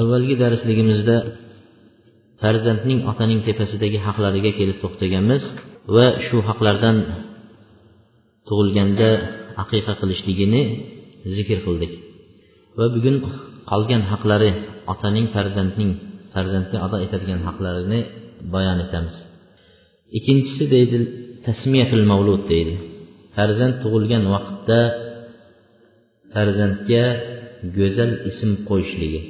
avvalgi darsligimizda farzandning otaning tepasidagi haqlariga kelib to'xtaganmiz va shu haqlardan tug'ilganda aqiqa qilishligini zikr qildik. Va bugun qolgan haqlari otaning farzandning farzandga ado etadigan haqlarini bayon etamiz. Ikkinchisi deydi tasmiyatul mavlud deydi. Farzand tug'ilgan vaqtda farzandga go'zal ism qo'yishligi.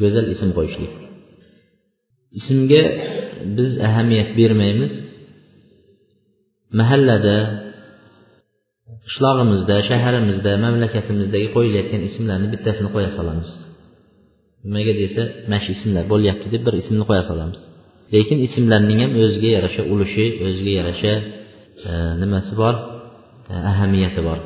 Go'zal ism qo'yishlik. Ismga biz ahamiyat bermaymiz. Mahallada qishlog'imizda shaharimizda mamlakatimizdagi qo'yilayotgan ismlarni bittasini qo'ya solamiz. Nimaga desa mana shu ismlar bo'lyapti deb bir ismni qo'ya solamiz. Lekin ismlarning ham o'ziga yarasha ulushi o'ziga yarasha e, nimasi bor? E, ahamiyati bor.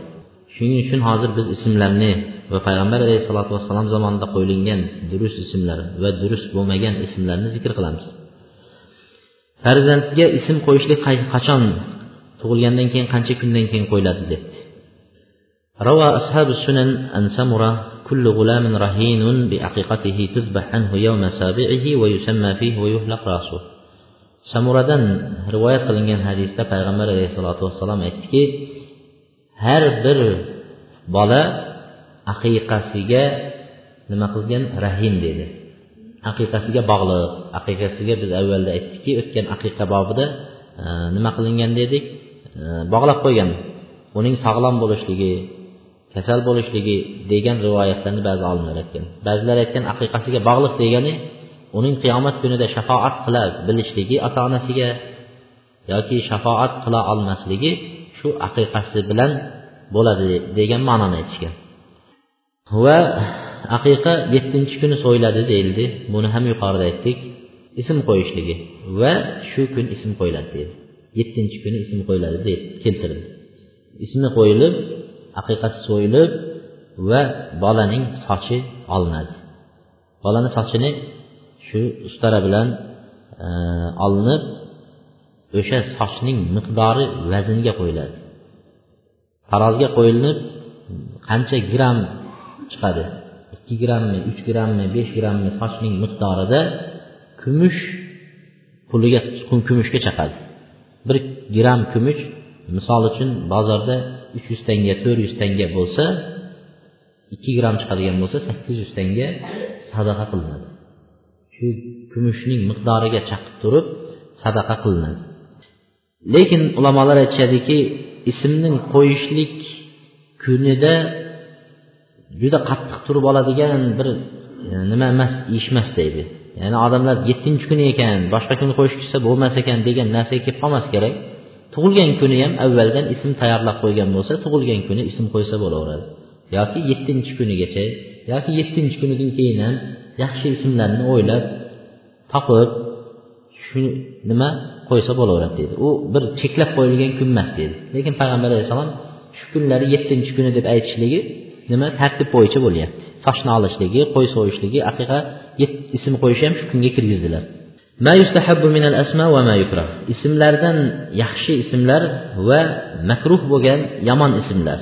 Shuning uchun hozir biz ismlarni va payg'ambar alayhissalotu vassalom zamonida qo'yilgan durust ismlar va durust bo'lmagan ismlarni zikr qilamiz farzandga ism qo'yishlik qachon tug'ilgandan keyin qancha kundan keyin qo'yiladi debdi روى أصحاب السنن أن سمرة كل غلام رهين بعقيقته تذبح عنه يوم سابعه ويسمى فيه ويهلق راسه samuradan rivoyat qilingan hadisda payg'ambar alayhissalotu vassalom aytdiki har bir bola aqiqasiga nima qilgan? Rahim dedi. Aqiqasiga bog'liq. Aqiqasiga biz avvalda aytdikki o'tgan aqiqa bobida e, nima qilingan dedik? E, bog'lab qo'ygan. Uning sog'lom bo'lishligi kasal bo'lishligi degan rivoyatlarni ba'zi olimlar aytgan. Ba'zilar aytgan aqiqasiga bog'liq degani uning qiyomat kunida shafoat qila bilishligi ota onasiga yoki shafoat qila olmasligi shu aqiqasi bilan bo'ladi degan ma'noni aytishgan. Va aqiqa yettinchi kuni so'yiladi deyildi. Buni ham yuqorida aytdik. Ism qo'yishligi va shu kun ism qo'yiladi deydi yettinchi kuni ism qo'yiladi deb keltirildi ismi qo'yilib aqiqasi so'yilib va bolaning sochi olinadi. Bolani sochini shu ustara bilan e, olinib o'sha sochning miqdori vaznga qo'yiladi. Tarozga qo'yilib qancha gramm chiqadi. ikki grammmi uch grammmi besh grammmi sochning miqdorida kumush puliga kumushga chaqadi. Bir gramm kumush misol uchun bozorda uch yuz tanga to'rt yuz tanga bo'lsa ikki gramm chiqadigan bo'lsa sakkiz yuz tanga sadaqa qilinadi. Shu kumushning miqdoriga chaqib turib sadaqa qilinadi. Lekin ulamolar aytishadiki ismning qo'yishlik kunida juda qattiq turib oladigan bir e, nima emas ish emas deydi. Ya'ni odamlar yettinchi kuni ekan boshqa kuni qo'yishib bo'lmas ekan degan narsaga kelib qolmas kerak. Tug'ilgan kuni ham avvaldan ism tayyorlab qo'ygan bo'lsa tug'ilgan kuni ism qo'ysa bo'laveradi. Yoki yettinchi kunigacha yoki yettinchi kunidan keyin ham yaxshi ismlarni o'ylab topib shu nima qo'ysa bo'laveradi deydi. U bir cheklab qo'yilgan kun emas deydi. Lekin payg'ambar alayhissalom shu kunlari yettinchi kuni deb aytishligi nima tartib bo'yicha bo'lyapti sochni olishligi qo'y so'yishligi aqiqa ism qo'yish ham shu kunga kirgizdilar ismlardan yaxshi ismlar va makruh bo'lgan yomon ismlar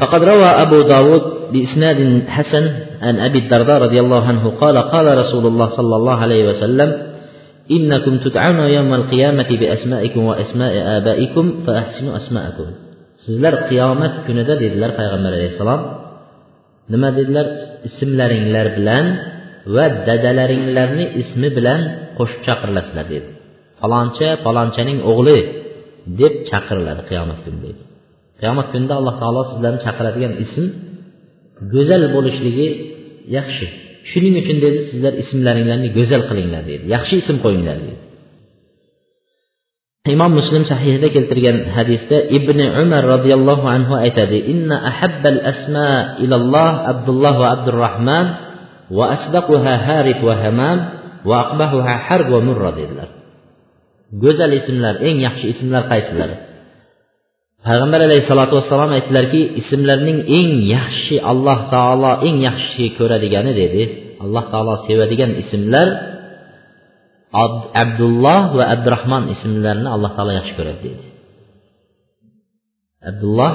فقد روى أبو داود بإسناد حسن عن أبي الدرداء رضي الله عنه قال قال رسول الله صلى الله عليه وسلم إنكم تدعون يوم القيامة بأسمائكم وأسماء آبائكم فأحسنوا أسماءكم sizlar qiyomat kunida dedilar payg'ambar alayhissalom. Nima dedilar? Ismlaringlar bilan va dadalaringlarni ismi bilan qo'shib chaqirilasizlar dedi. Faloncha falonchaning o'g'li deb chaqiriladi qiyomat kuni dedi qiyomat kunida alloh taolo sizlarni chaqiradigan ism go'zal bo'lishligi yaxshi. Shuning uchun dedi sizlar ismlaringlarni go'zal qilinglar dedi. Yaxshi ism qo'yinglar dedi. Imom muslim sahihida keltirgan hadisda ibn umar roziyallohu anhu aytadi inna ahabbal asma ilalloh abdulloh va abdurahmon va asdaquha harit va hamam va aqbahuha harb va murra dedilar. Go'zal ismlar eng yaxshi ismlar qaysilari payg'ambar alayhissalotu vassalom aytdilarki ismlarning eng yaxshi alloh taolo eng yaxshi ko'radigani dedi. Alloh taolo sevadigan ismlar abdulloh va abdurahmon ismlarini alloh taolo yaxshi ko'radi deydi. Abdulloh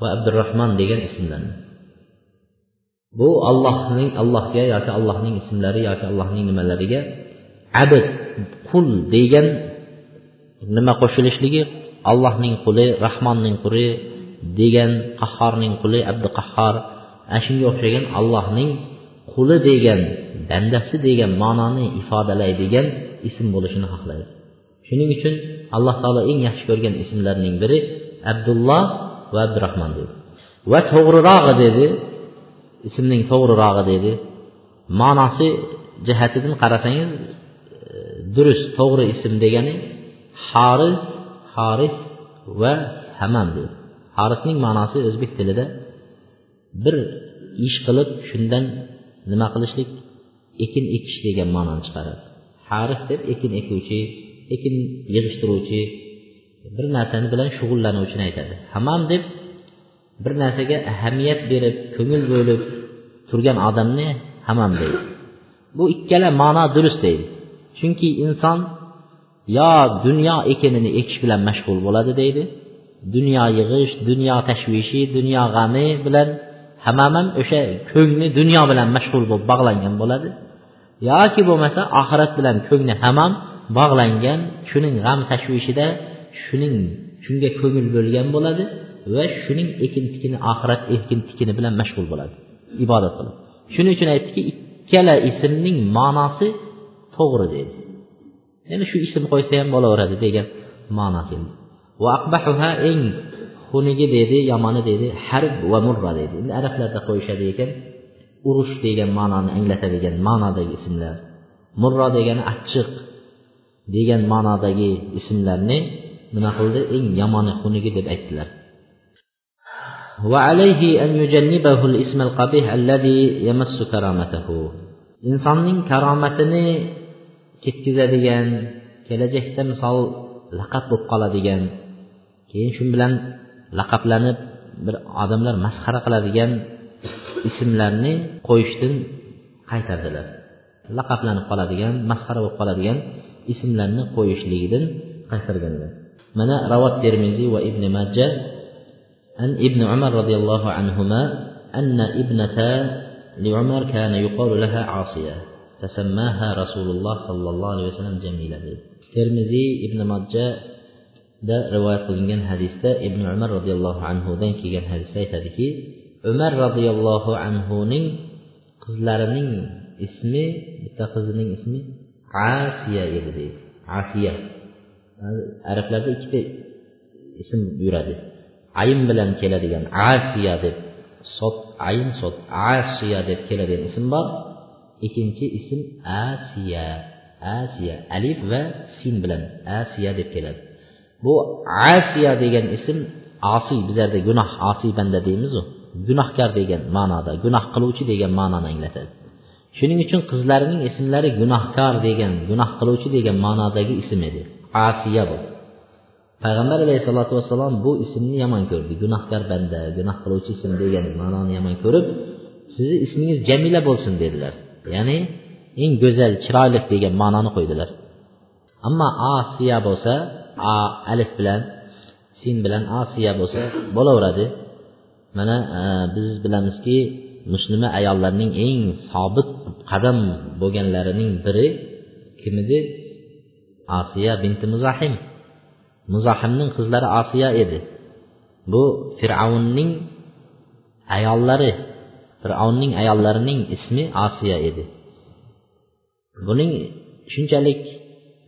va abdurahmon degan ismlarni. Bu allohning allohga yoki allohning ismlari yoki allohning nimalariga abid qul degan nima qo'shilishligi allohning quli rahmonning quli degan qahhorning quli abduqahhor ana shunga o'xshagan allohning quli degan bandasi degan ma'noni ifodalaydigan ism bo'lishini xohlaydi shuning uchun alloh taolo eng yaxshi ko'rgan ismlarning biri abdulloh va abdurahmon dedi. Va to'g'rirog'i dedi ismning to'g'rirog'i dedi. Ma'nosi jihatidan qarasangiz e, durust to'g'ri ism degani haris haris va hamam dedi. Harisning ma'nosi o'zbek tilida bir ish qilib shundan nima qilishlik? Ekin ekish degan ma'noni chiqaradi. Harif deb ekin ekuvchi ekin yig'ishtiruvchi bir narsani bilan shug'ullanuvchini aytadi. Hamam deb bir narsaga ahamiyat berib ko'ngil bo'lib turgan odamni hamam deydi. Bu ikkala ma'no durust deydi. Chunki inson yo dunyo ekinini ekish bilan mashg'ul bo'ladi deydi dunyo yig'ish dunyo tashvishi dunyo g'ami bilan hammam ham o'sha ko'ngli dunyo bilan mashg'ul bo'lib bog'langan bo'ladi. Yoki bo'lmasa oxirat bilan ko'ngli hamam bog'langan shuning g'am tashvishida shuning shunga ko'ngil bo'lgan bo'ladi va shuning ekin tikini oxirat ekin tikini bilan mashg'ul bo'ladi. Ibodat qilib. Shuning uchun aytdiki ikkala ismning ma'nosi to'g'ri dedi ya'ni shu ism qo'ysa ham bo'laveradi degan ma'no keldi. Va aqbahuha eng xunigi deydi yomoni deydi harb va murra deydi endi arablarda qo'yishadi ekan urush degan ma'noni anglatadigan ma'nodagi ismlar. Murro degani achchiq degan ma'nodagi ismlarni nima qildi? Eng yomoni xunigi deb aytdilar. Insonning karomatini ketkazadigan kelajakda misol laqab bo'lib qoladigan keyin shu bilan laqablanib bir odamlar masxara qiladigan ismlarni qo'yishdan qaytardilar laqablanib qoladigan masxara bo'lib qoladigan ismlarni qo'yishligidan qaytarganlar mana ravot termiziy va ibn majja عن ابن عمر رضي الله عنهما أن ابنة لعمر كان يقال لها عاصية فسماها رسول الله صلى الله عليه وسلم جميلة termiziy ibn da rivoyat qilingan hadisda ibn umar roziyallohu anhudan kelgan hadisda aytadiki umar roziyallohu anhuning qizlarining ismi bitta qizining ismi asiya edi deydi. Asiya. Arablarda ikkita ism yuradi. Ayn bilan keladigan asiya deb sot ayn sot asiya deb keladigan ism bor. Ikkinchi ism asiya. Asiya alif va sin bilan asiya deb keladi. Bu asiya degan ism osiy bizlarda gunoh osiy banda deymizu. Gunohkor degan ma'noda gunoh qiluvchi degan ma'noni anglatadi. Shuning uchun qizlarining ismlari gunohkor degan gunoh qiluvchi degan ma'nodagi ism edi. Asiya bu. Payg'ambar alayhissalotu vassalom bu ismni yomon ko'rdi. Gunohkor banda gunoh qiluvchi ism degan ma'noni yomon ko'rib sizni ismingiz jamila bo'lsin dedilar. Ya'ni eng go'zal chiroyli degan ma'noni qo'ydilar. Ammo osiya bo'lsa a alif bilan sin bilan osiya bo'lsa bo'laveradi. Mana e, biz bilamizki muslima ayollarning eng sobit qadam bo'lganlarining biri kim edi osiya binti muzahim. Muzahimning qizlari osiya edi. Bu fir'avnning ayollari fir'avnning ayollarining ismi osiya edi. Buning shunchalik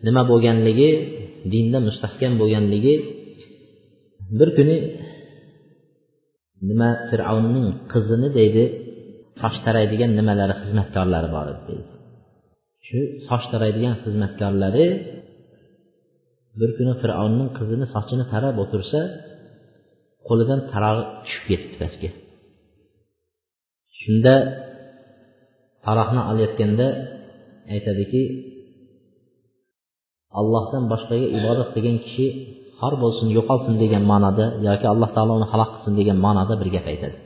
nima bo'lganligi dinda mustahkam bo'lganligi bir kuni nima fir'avnning qizini deydi soch taraydigan nimalari xizmatkorlari bor edi deydi. Shu soch taraydigan xizmatkorlari bir kuni fir'avnning qizini sochini tarab o'tirsa qo'lidan tarog'i tushib ketdi pastga. Shunda taroqni olayotganda aytadiki allohdan boshqaga ibodat qilgan kishi xor bo'lsin yo'qolsin degan ma'noda yoki alloh taolo uni halok qilsin degan ma'noda bir gap aytadi.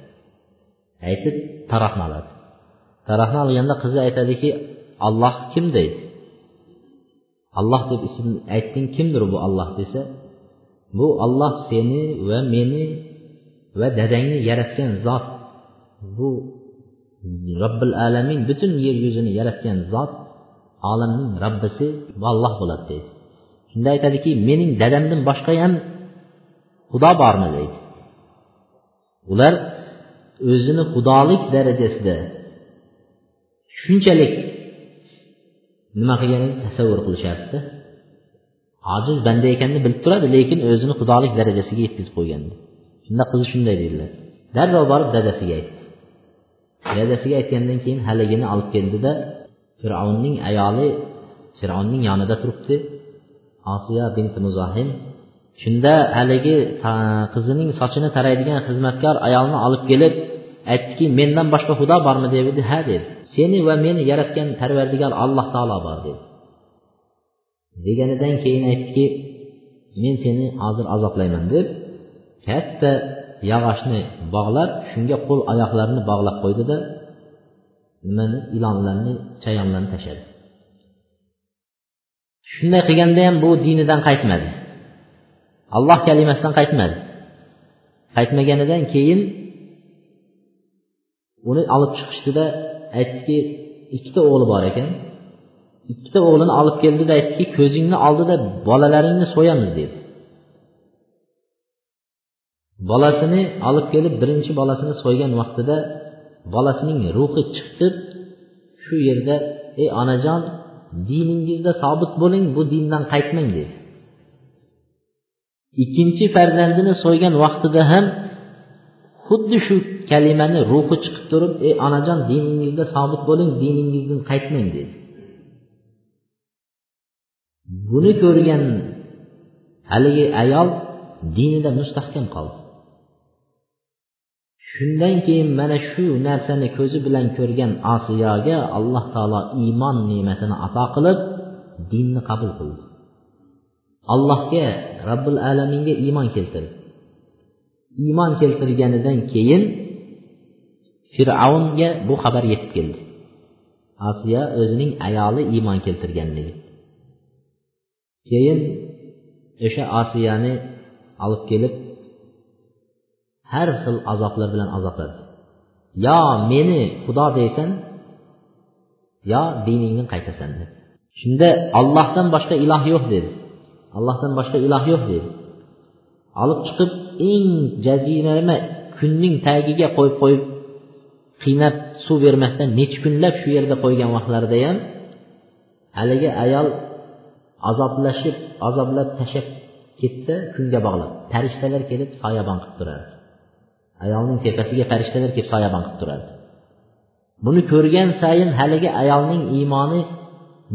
Aytib tarahni oladi. Tarahni olganda qizi aytadiki alloh kim? deydi. Alloh deb ism aytding kimdir bu olloh desa bu olloh seni va meni va dadangni yaratgan zot bu robbil alamin butun yer yuzini yaratgan zot olamning robbisi olloh bo'ladi deydi. Shunda aytadiki mening dadamdan boshqa ham xudo bormi deydi. Ular o'zini xudolik darajasida shunchalik nima qilganini tasavvur qilishyapti ojiz banda ekanini bilib turadi lekin o'zini xudolik darajasiga yetkazib qo'ygan shunda qizi shunday dedilar. Darrov borib dadasiga aytdi. Dadasiga aytgandan keyin haligini olib keldida fir'avnning ayoli fir'avnning yonida turibdi. Osiyo binti muzohim shunda haligi qizining sochini taraydigan xizmatkor ayolni olib kelib aytdiki mendan boshqa xudo bormi? dedi ha dedi. Seni va meni yaratgan parvardigor alloh taolo bor dedi. Deganidan keyin aytdiki men seni hozir azoblayman deb katta yog'ochni bog'lab shunga qo'l oyoqlarini bog'lab qo'ydida nimani? ilonlarni chayonlarni tashladi. Shunday qilganda ham bu dinidan qaytmadi. Alloh kalimasidan qaytmadi. Qaytmaganidan keyin uni olib chiqishdida aytdiki ikkita o'g'li bor ekan. Ikkita o'g'lini olib keldida aytdiki ko'zingni oldida bolalaringni so'yamiz dedi. Bolasini olib kelib birinchi bolasini so'ygan vaqtida bolasining ruhi chiqib shu yerda ey onajon diningizda sobit bo'ling bu dindan qaytmang dedi. Ikkinchi farzandini so'ygan vaqtida ham xuddi shu kalimani ruhi chiqib turib ey onajon diningizda sobit bo'ling diningizdan qaytmang dedi. Buni ko'rgan haligi ayol dinida mustahkam qoldi. Shundan keyin mana shu narsani ko'zi bilan ko'rgan osiyoga alloh taolo iymon ne'matini ato qilib dinni qabul qildi. Allohga robbil alaminga iymon keltirdi. Iymon keltirganidan keyin fir'avnga bu xabar yetib keldi. Osiyo o'zining ayoli iymon keltirganligi. Keyin o'sha osiyani olib kelib har xil azoblar bilan azobladi yo meni xudo deysan yo diningni qaytasan deb shunda ollohdan boshqa iloh yo'q dedi. Allohdan boshqa iloh yo'q dedi. Olib chiqib eng jazirama kunning tagiga qo'yib qo'yib qiynab suv bermasdan necha kunlab shu yerda qo'ygan vaqtlarida ham haligi ayol azoblashib azoblab tashlab ketsa kunga bog'lab. Farishtalar kelib soyabon qilib turardi. Ayolning tepasiga farishtalar kelib soyabon qilib turardi. Buni ko'rgan sayin haligi ayolning iymoni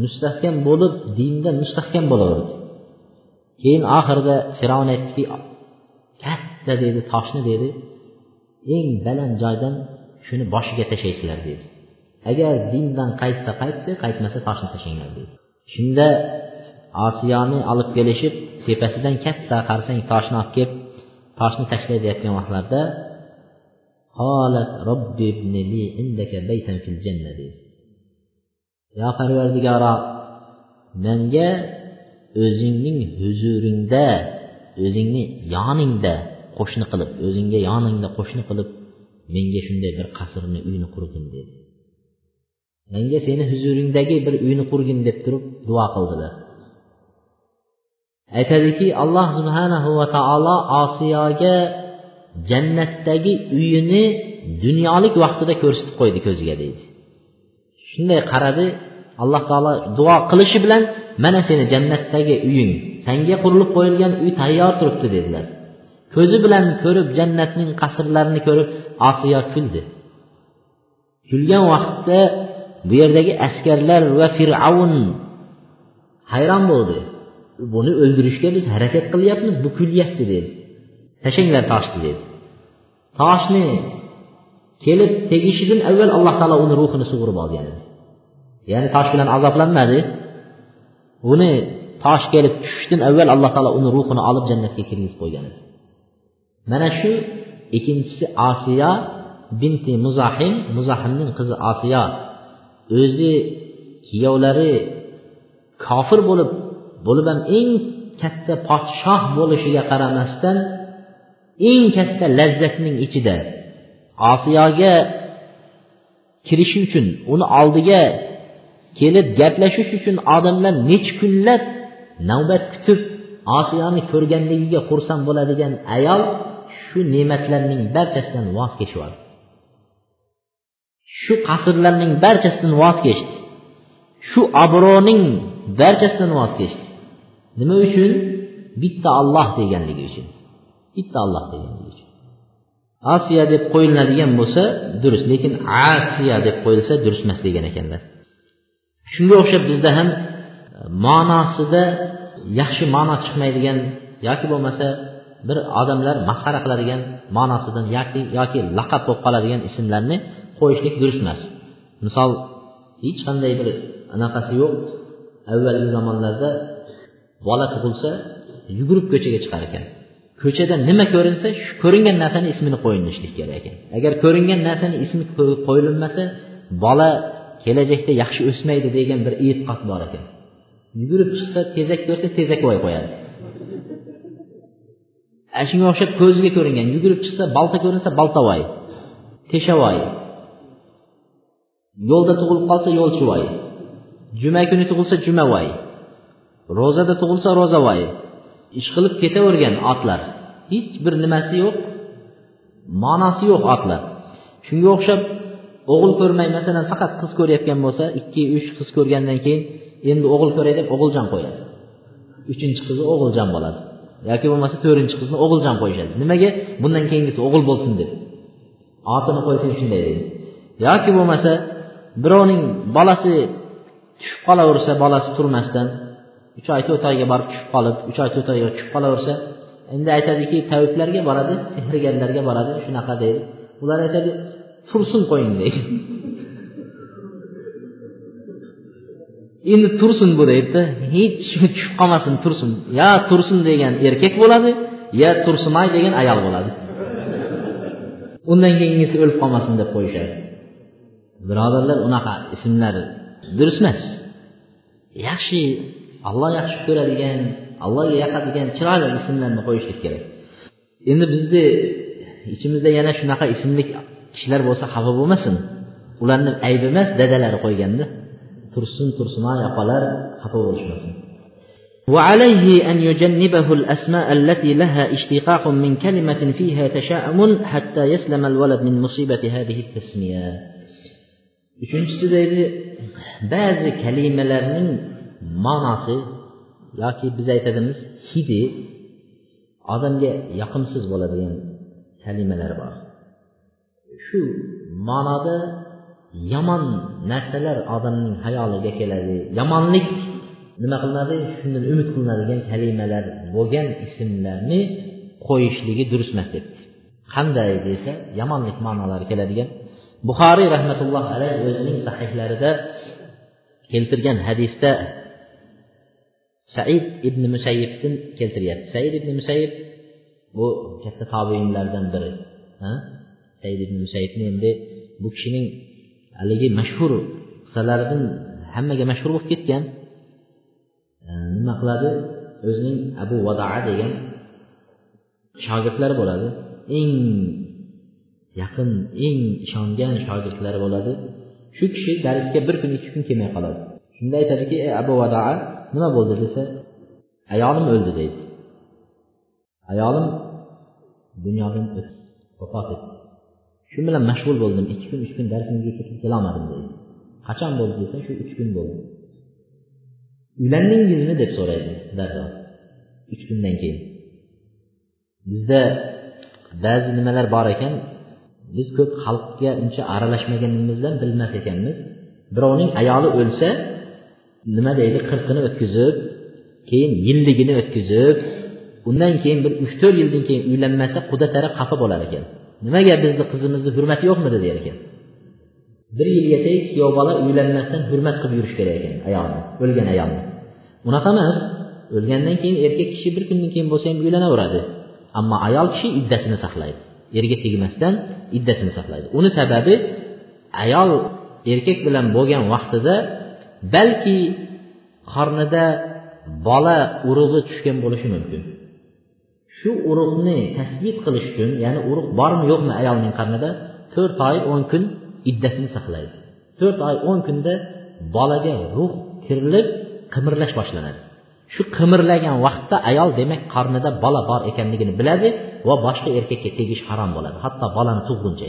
mustahkam bo'lib dinda mustahkam bo'laverdi. Keyin oxirida fir'avn aytdiki katta dedi toshni dedi eng baland joydan shuni boshiga tashlaysizlar dedi. Agar dindan qaytsa qaytdi qaytmasa toshni tashlanglar dedi. Shunda osiyoni olib kelishib tepasidan katta qarsang toshni olib kelib toshni tashlaydigan vaqtlarida qolat robbi ibnili indaka baytan fil janna dedi yo parvardigoro menga o'zingning huzuringda o'zingni yoningda qo'shni qilib o'zingga yoningda qo'shni qilib menga shunday bir qasrni uyni qurgin dedi. Menga seni huzuringdagi bir uyni qurgin deb turib duo qildilar. Aytadiki alloh subhanahu va taolo osiyoga jannatdagi uyini dunyolik vaqtida ko'rsatib qo'ydi ko'ziga deydi. Shunday qaradi alloh taolo duo qilishi bilan mana seni jannatdagi uying sanga qurilib qo'yilgan uy tayyor turibdi dedilar. Ko'zi bilan ko'rib jannatning qasrlarini ko'rib osiyo kuldi. Kulgan vaqtda bu yerdagi askarlar va fir'avn hayron bo'ldi. Buni o'ldirishga biz harakat qilyapmiz bu kulyapti dedi. Tashlanglar toshni dedi. Toshni kelib tegishidan avval alloh taolo uni ruhini sug'urib olgan edi. Ya'ni tosh bilan azoblanmadi. Uni tosh kelib tushishdan avval alloh taolo uni ruhini olib jannatga kirgizib qo'ygan edi. Mana shu ikkinchisi osiyo binti muzahim muzahimning qizi osiyo o'zi kuyovlari kofir bo'lib bo'lib ham eng katta podshoh bo'lishiga qaramasdan eng katta lazzatning ichida osiyoga kirishi uchun uni oldiga kelib gaplashish uchun odamlar necha kunlab navbat kutib osiyoni ko'rganligiga xursand bo'ladigan ayol shu ne'matlarning barchasidan voz kechib yubordi shu qasrlarning barchasidan voz kechdi. Shu obro'ning barchasidan voz kechdi. Nima uchun? Bitta olloh deganligi uchun. Bitta olloh degan osiya deb qo'yiladigan bo'lsa durust. Lekin asiya deb qo'yilsa durust emas degan ekanlar. Shunga o'xshab bizda ham e, ma'nosida yaxshi ma'no chiqmaydigan yoki bo'lmasa bir odamlar masxara qiladigan ma'nosidan yoki yoki laqab bo'lib qoladigan ismlarni qo'yishlik durust emas. Misol hech qanday bir anaqasi yo'q. Avvalgi zamonlarda bola tug'ilsa yugurib ko'chaga chiqar ekan. Ko'chada nima ko'rinsa shu ko'ringan narsani ismini qo'yilishlik kerak ekan. Agar ko'ringan narsani ismi qo'yilmasa bola kelajakda yaxshi o'smaydi degan bir e'tiqod bor ekan. Yugurib chiqsa tezak ko'rsa tezakvoy qo'yadi. Ana shunga o'xshab ko'ziga ko'ringan yugurib chiqsa bolta ko'rinsa boltavoy teshavoy yo'lda tug'ilib qolsa yo'lchivoy juma kuni tug'ilsa jumavoy ro'zada tug'ilsa ro'zavoy ish qilib ketavergan otlar. Hech bir nimasi yo'q ma'nosi yo'q otlar. Shunga o'xshab o'g'il ko'rmay masalan faqat qiz ko'rayotgan bo'lsa ikki uch qiz ko'rgandan keyin endi o'g'il ko'ray deb o'g'iljon qo'yadi. Uchinchi qizi o'g'iljon bo'ladi. Yoki bo'lmasa to'rtinchi qizni o'g'iljon qo'yishadi. Nimaga? Bundan keyingisi o'g'il bo'lsin deb. Otini qo'ysang shunday deydi. Yoki bo'lmasa birovning bolasi tushib qolaversa bolasi turmasdan uch oy to'rt oyga borib tushib qolib uch oy to'rt oyga tushib qolaversa endi aytadiki tabiblarga boradi sehrgarlarga boradi shunaqa deydi. Ular aytadi tursin qo'ying deydi. Endi tursin bu deydida hech tushib qolmasin tursin yo tursin degan erkak bo'ladi yo tursimay degan ayol bo'ladi. Undan keyingisi o'lib qolmasin deb qo'yishadi. Birodarlar unaqa ismlar durust emas. Yaxshi alloh yaxshi ko'radigan allohga yoqadigan chiroyli ismlarni qo'yishlik kerak endi bizni ichimizda yana shunaqa ismli kishilar bo'lsa xafa bo'lmasin ularni aybi emas dadalari qo'yganda tursin tursunoy opalar xafa bo'lishmasin وعليه أن يجنبه الأسماء التي لها اشتقاق من كلمة فيها تشاؤم حتى يسلم الولد من مصيبة هذه التسمية uchinchisi deydi ba'zi kalimalarning ma'nosi yoki biz aytadimiz hidi odamga yoqimsiz bo'ladigan kalimalar bor. Shu ma'noda yomon narsalar odamning hayoliga keladi. Yomonlik nima qilinadi? Shundan umid qilinadigan kalimalar bo'lgan ismlarni qo'yishligi durust emas debdi. Qanday desa yomonlik ma'nolari keladigan. Buxoriy rahmatulloh alayhi o'zining sahihlarida keltirgan hadisda said ibn musayyibdan keltiryapti. Said ibn musayyib bu katta tobeinlardan biri. Said ibn musayyibni endi bu kishining haligi mashhur qissalaridan hammaga mashhur bo'lib ketgan. Nima qiladi? O'zining abu vadaa degan shogirdlari bo'ladi. Eng yaqin eng ishongan shogirdlari bo'ladi. Shu kishi darsga bir kun ikki kun kelmay qoladi. Shunda aytadiki ey abu vadoa nima bo'ldi? desa ayolim o'ldi deydi. Ayolim dunyodan o'tdi vafot etdi. Shu bilan mashg'ul bo'ldim. Ikki kun uch kun darsimga ketib kelolmadim deydi. Qachon bo'ldi? desa shu uch kun bo'ldi. Uylandingizmi deb so'raydi darrov. Uch kundan keyin. Bizda ba'zi nimalar bor ekan. Biz ko'p xalqga uncha aralashmaganimizdan bilmas ekanmiz. Birovning ayoli o'lsa nima deydi qirqini o'tkazib keyin yilligini o'tkazib undan keyin bir uch to'rt yildan keyin uylanmasa quda taraf xafa bo'lar ekan. Nimaga bizni qizimizni hurmati yo'qmidi der ekan. Bir yilgacha kuyov bola uylanmasdan hurmat qilib yurish kerak ekan ayolni o'lgan ayolni. Unaqa emas o'lgandan keyin erkak kishi bir kundan keyin bo'lsa ham uylanaveradi. Ammo ayol kishi iddasini saqlaydi. Erga tegmasdan iddasini saqlaydi. Uni sababi ayol erkak bilan bo'lgan vaqtida balki qornida bola urug'i tushgan bo'lishi mumkin. Shu urug'ni tasbit qilish uchun ya'ni urug' bormi yo'qmi ayolning qornida to'rt oy o'n kun iddasini saqlaydi. To'rt oy o'n kunda bolaga ruh kirilib qimirlash boshlanadi. Shu qimirlagan vaqtda ayol demak qornida bola bor ekanligini biladi va boshqa erkakka tegish harom bo'ladi. Hatto bolani tug'guncha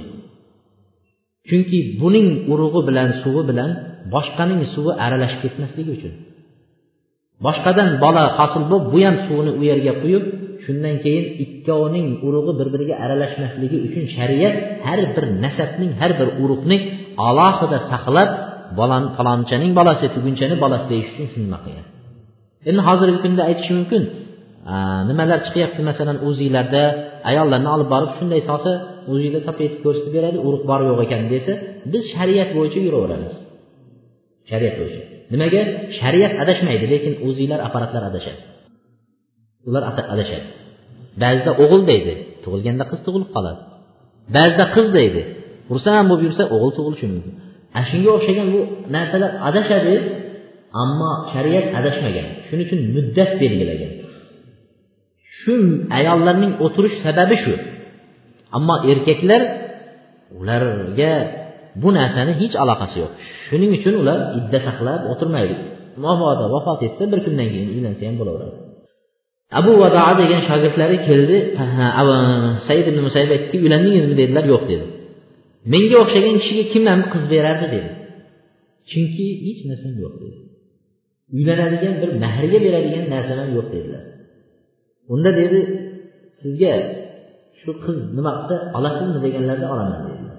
chunki buning urug'i bilan suvi bilan boshqaning suvi aralashib ketmasligi uchun. Boshqadan bola hosil bo'lib bu ham suvini u yerga quyib shundan keyin ikkovining urug'i bir biriga aralashmasligi uchun shariat har bir nasabning har bir urug'ni alohida saqlab bolani falonchaning bolasi tugunchani bolasi deyish uchun shunaqa qilgan. Endi hozirgi kunda aytish mumkin nimalar chiqyapti masalan uziylarda ayollarni olib borib shunday solsa uziyda topaytib ko'rsatib beradi urug' bor yo'q ekan desa biz shariat bo'yicha yuraveramiz. Shariat bo'yicha. Nimaga? Shariat adashmaydi lekin uziylar apparatlar adashadi. Ular adashadi. Ba'zida o'g'il deydi tug'ilganda qiz tug'ilib qoladi. Ba'zida qiz deydi xursand bo'lib yursa o'g'il tug'ilishi mumkin. Ana shunga o'xshagan bu narsalar adashadi ammo shariat adashmagan. Shuning uchun muddat belgilagan. Shu ayollarning o'tirish sababi shu. Ammo erkaklar ularga bu narsani hech aloqasi yo'q. Shuning uchun ular idda saqlab o'tirmaydi. Mabodo vafot etsa bir kundan keyin uylansa ham bo'laveradi. Abu vadoa degan shogirdlari keldi. Said ibn musayib aytdiki uylandingizmi? dedilar. Yo'q dedi. Menga o'xshagan kishiga kim ham qiz berardi? dedi. Chunki hech narsam yo'q dedi. Uylanadigan bir mahrga beradigan narsam ham yo'q dedilar. Unda dedi sizga shu qiz nima qilsa olasizmi deganlarida olaman dedilar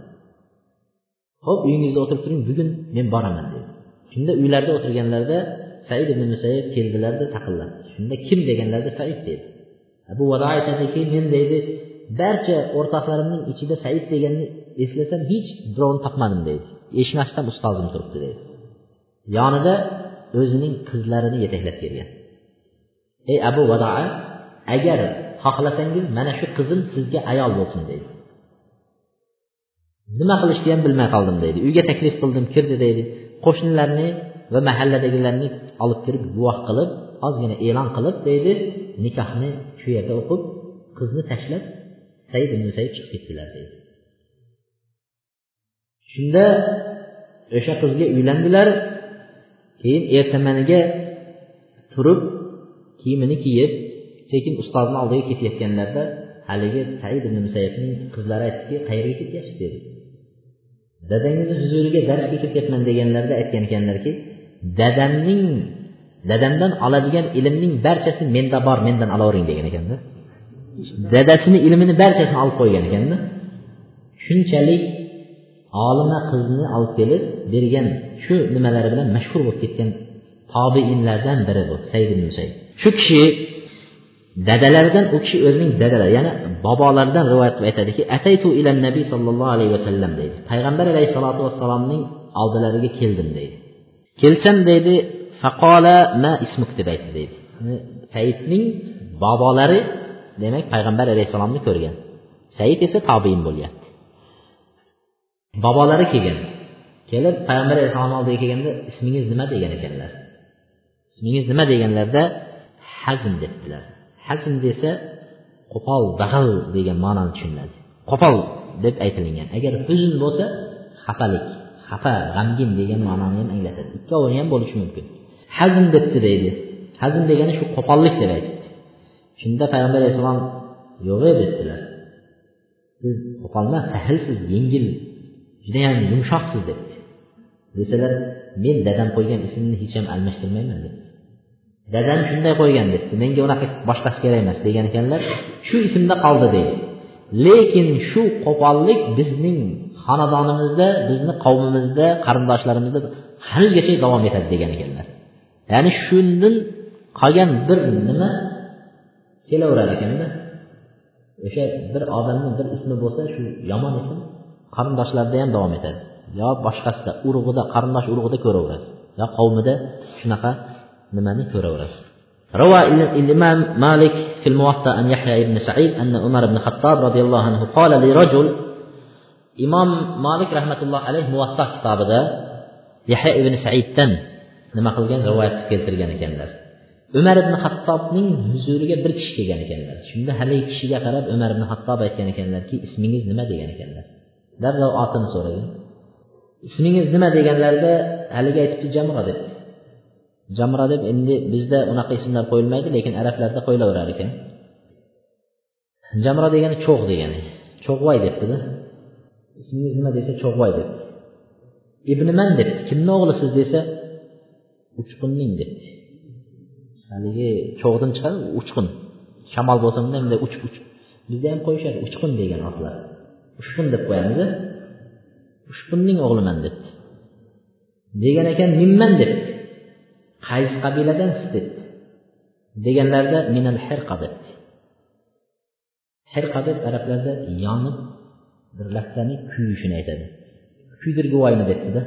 ho'p uyingizda o'tirib turing bugun men boraman dedi. Shunda uylarida o'tirganlarida said ibn musayib keldilarda taqilladi shunda kim deganlarida said dedi. Abu vado aytadiki men deydi barcha o'rtoqlarimning ichida said deganni eslasam hech birovni topmadim deydi eshitmasdan ustozim turibdi deydi yonida o'zining qizlarini yetaklab kelgan. Ey abu vadoa agar xohlasangiz mana shu qizim sizga ayol bo'lsin deydi. Nima qilishni ham bilmay qoldim deydi. Uyga taklif qildim kirdi deydi. Qo'shnilarni va mahalladagilarni olib kirib guvoh qilib ozgina e'lon qilib deydi nikohni shu yerda o'qib qizni tashlab said ibn said chiqib ketdilar deydi. Shunda o'sha qizga uylandilar. Keyin ertamaniga turib kiyimini kiyib sekin ustozni oldiga ketayotganlarida haligi said ibn musayibning qizlari aytdiki qayerga ketyapsiz dedi. Dadangizni huzuriga darsga ketyapman deganlarida aytgan ekanlarki dadamning dadamdan oladigan ilmning barchasi menda bor mendan olavering degan ekanda. Dadasini ilmini barchasini olib qo'ygan ekanda. Shunchalik olima qizni olib kelib bergan shu nimalari bilan mashhur bo'lib ketgan tobeinlardan biri bu said ibn musayib shu kishi dadalaridan u kishi o'zining dadalari ya'ni bobolaridan rivoyat qilib aytadiki ataytu ilan nabiy sollallohu alayhi vasallam deydi. Payg'ambar alayhissalotu vassalomning oldilariga keldim deydi. Kelsam deydi faqola ma ismuk deb aytdi deydi. Saidning bobolari demak payg'ambar alayhissalomni ko'rgan. Said esa tobein bo'lyapti. Bobolari kelgan. Kelib payg'ambar alayhissalomni oldiga kelganda ismingiz nima? degan ekanlar. Ismingiz nima? deganlarda hazm debdilar. Hazm desa qo'pol dag'al degan ma'noni tushuniladi. Qo'pol deb aytilingan. Agar huzn bo'lsa xafalik xafa g'amgin degan ma'noni ham anglatadi. Ikkovini ham bo'lishi mumkin. Hazm debdi deydi. Hazm degani shu qo'pollik deb aytibdi. Shunda payg'ambar alayhissalom yo'g'e debdilar. Siz qo'pol emas sahlsiz yengil judayam yumshoqsiz debdi. Desalar men dadam qo'ygan ismni hech ham almashtirmayman debdi. Dadam shunday qo'ygan debdi menga unaqa boshqasi kerak emas degan ekanlar shu ismda qoldi deydi. Lekin shu qo'pollik bizning xonadonimizda bizni qavmimizda qarindoshlarimizda haligacha davom etadi degan ekanlar. Ya'ni shundan qolgan bir nima kelaverar ekanda o'sha bir odamni bir ismi bo'lsa shu yomon ism qarindoshlarda ham davom etadi. Yo boshqasida urug'ida qarindosh urug'ida ko'raverasiz yo qavmida shunaqa nimani ko'raverasiz روى الإمام مالك في الموطأ عن يحيى بن سعيد أن عمر بن الخطاب رضي الله عنه قال لرجل إمام مالك رحمة الله عليه موطأ كتابه يحيى بن سعيدتن nima qilgan rivoyat keltirgan ekanlar umar ibn hattobning huzuriga bir kishi kelgan ekanlar shunda haligi kishiga qarab umar ibn hattob aytgan ekanlarki ismingiz nima degan ekanlar darrov otini so'ragan ismingiz nima deganlarida haligi aytibdi jamro deb jamra deb endi bizda unaqa ismlar qo'yilmaydi lekin arablarda qo'yilaverar ekan. Jamro degani cho'g' degani. Cho'g'voy debdida ismingiz nima desa cho'g'voy deb. Ibniman debdi kimni o'g'lisiz desa uchqunning debdi. Haligi cho'g'dan chiqadi uchqun. Shamol bo'lsa bunday bunday uchib uchib bizda ham qo'yishadi uchqun degan otlar uchqun deb qo'yamiz uchqunning o'g'liman debdi. Degan ekan minman debdi. Qaysi qabiladansiz debdi deganlarida minal hirqa debdi hirqa deb arablarda yonib bir lattani kuyishini aytadi. Kuydirgivoyni debdida.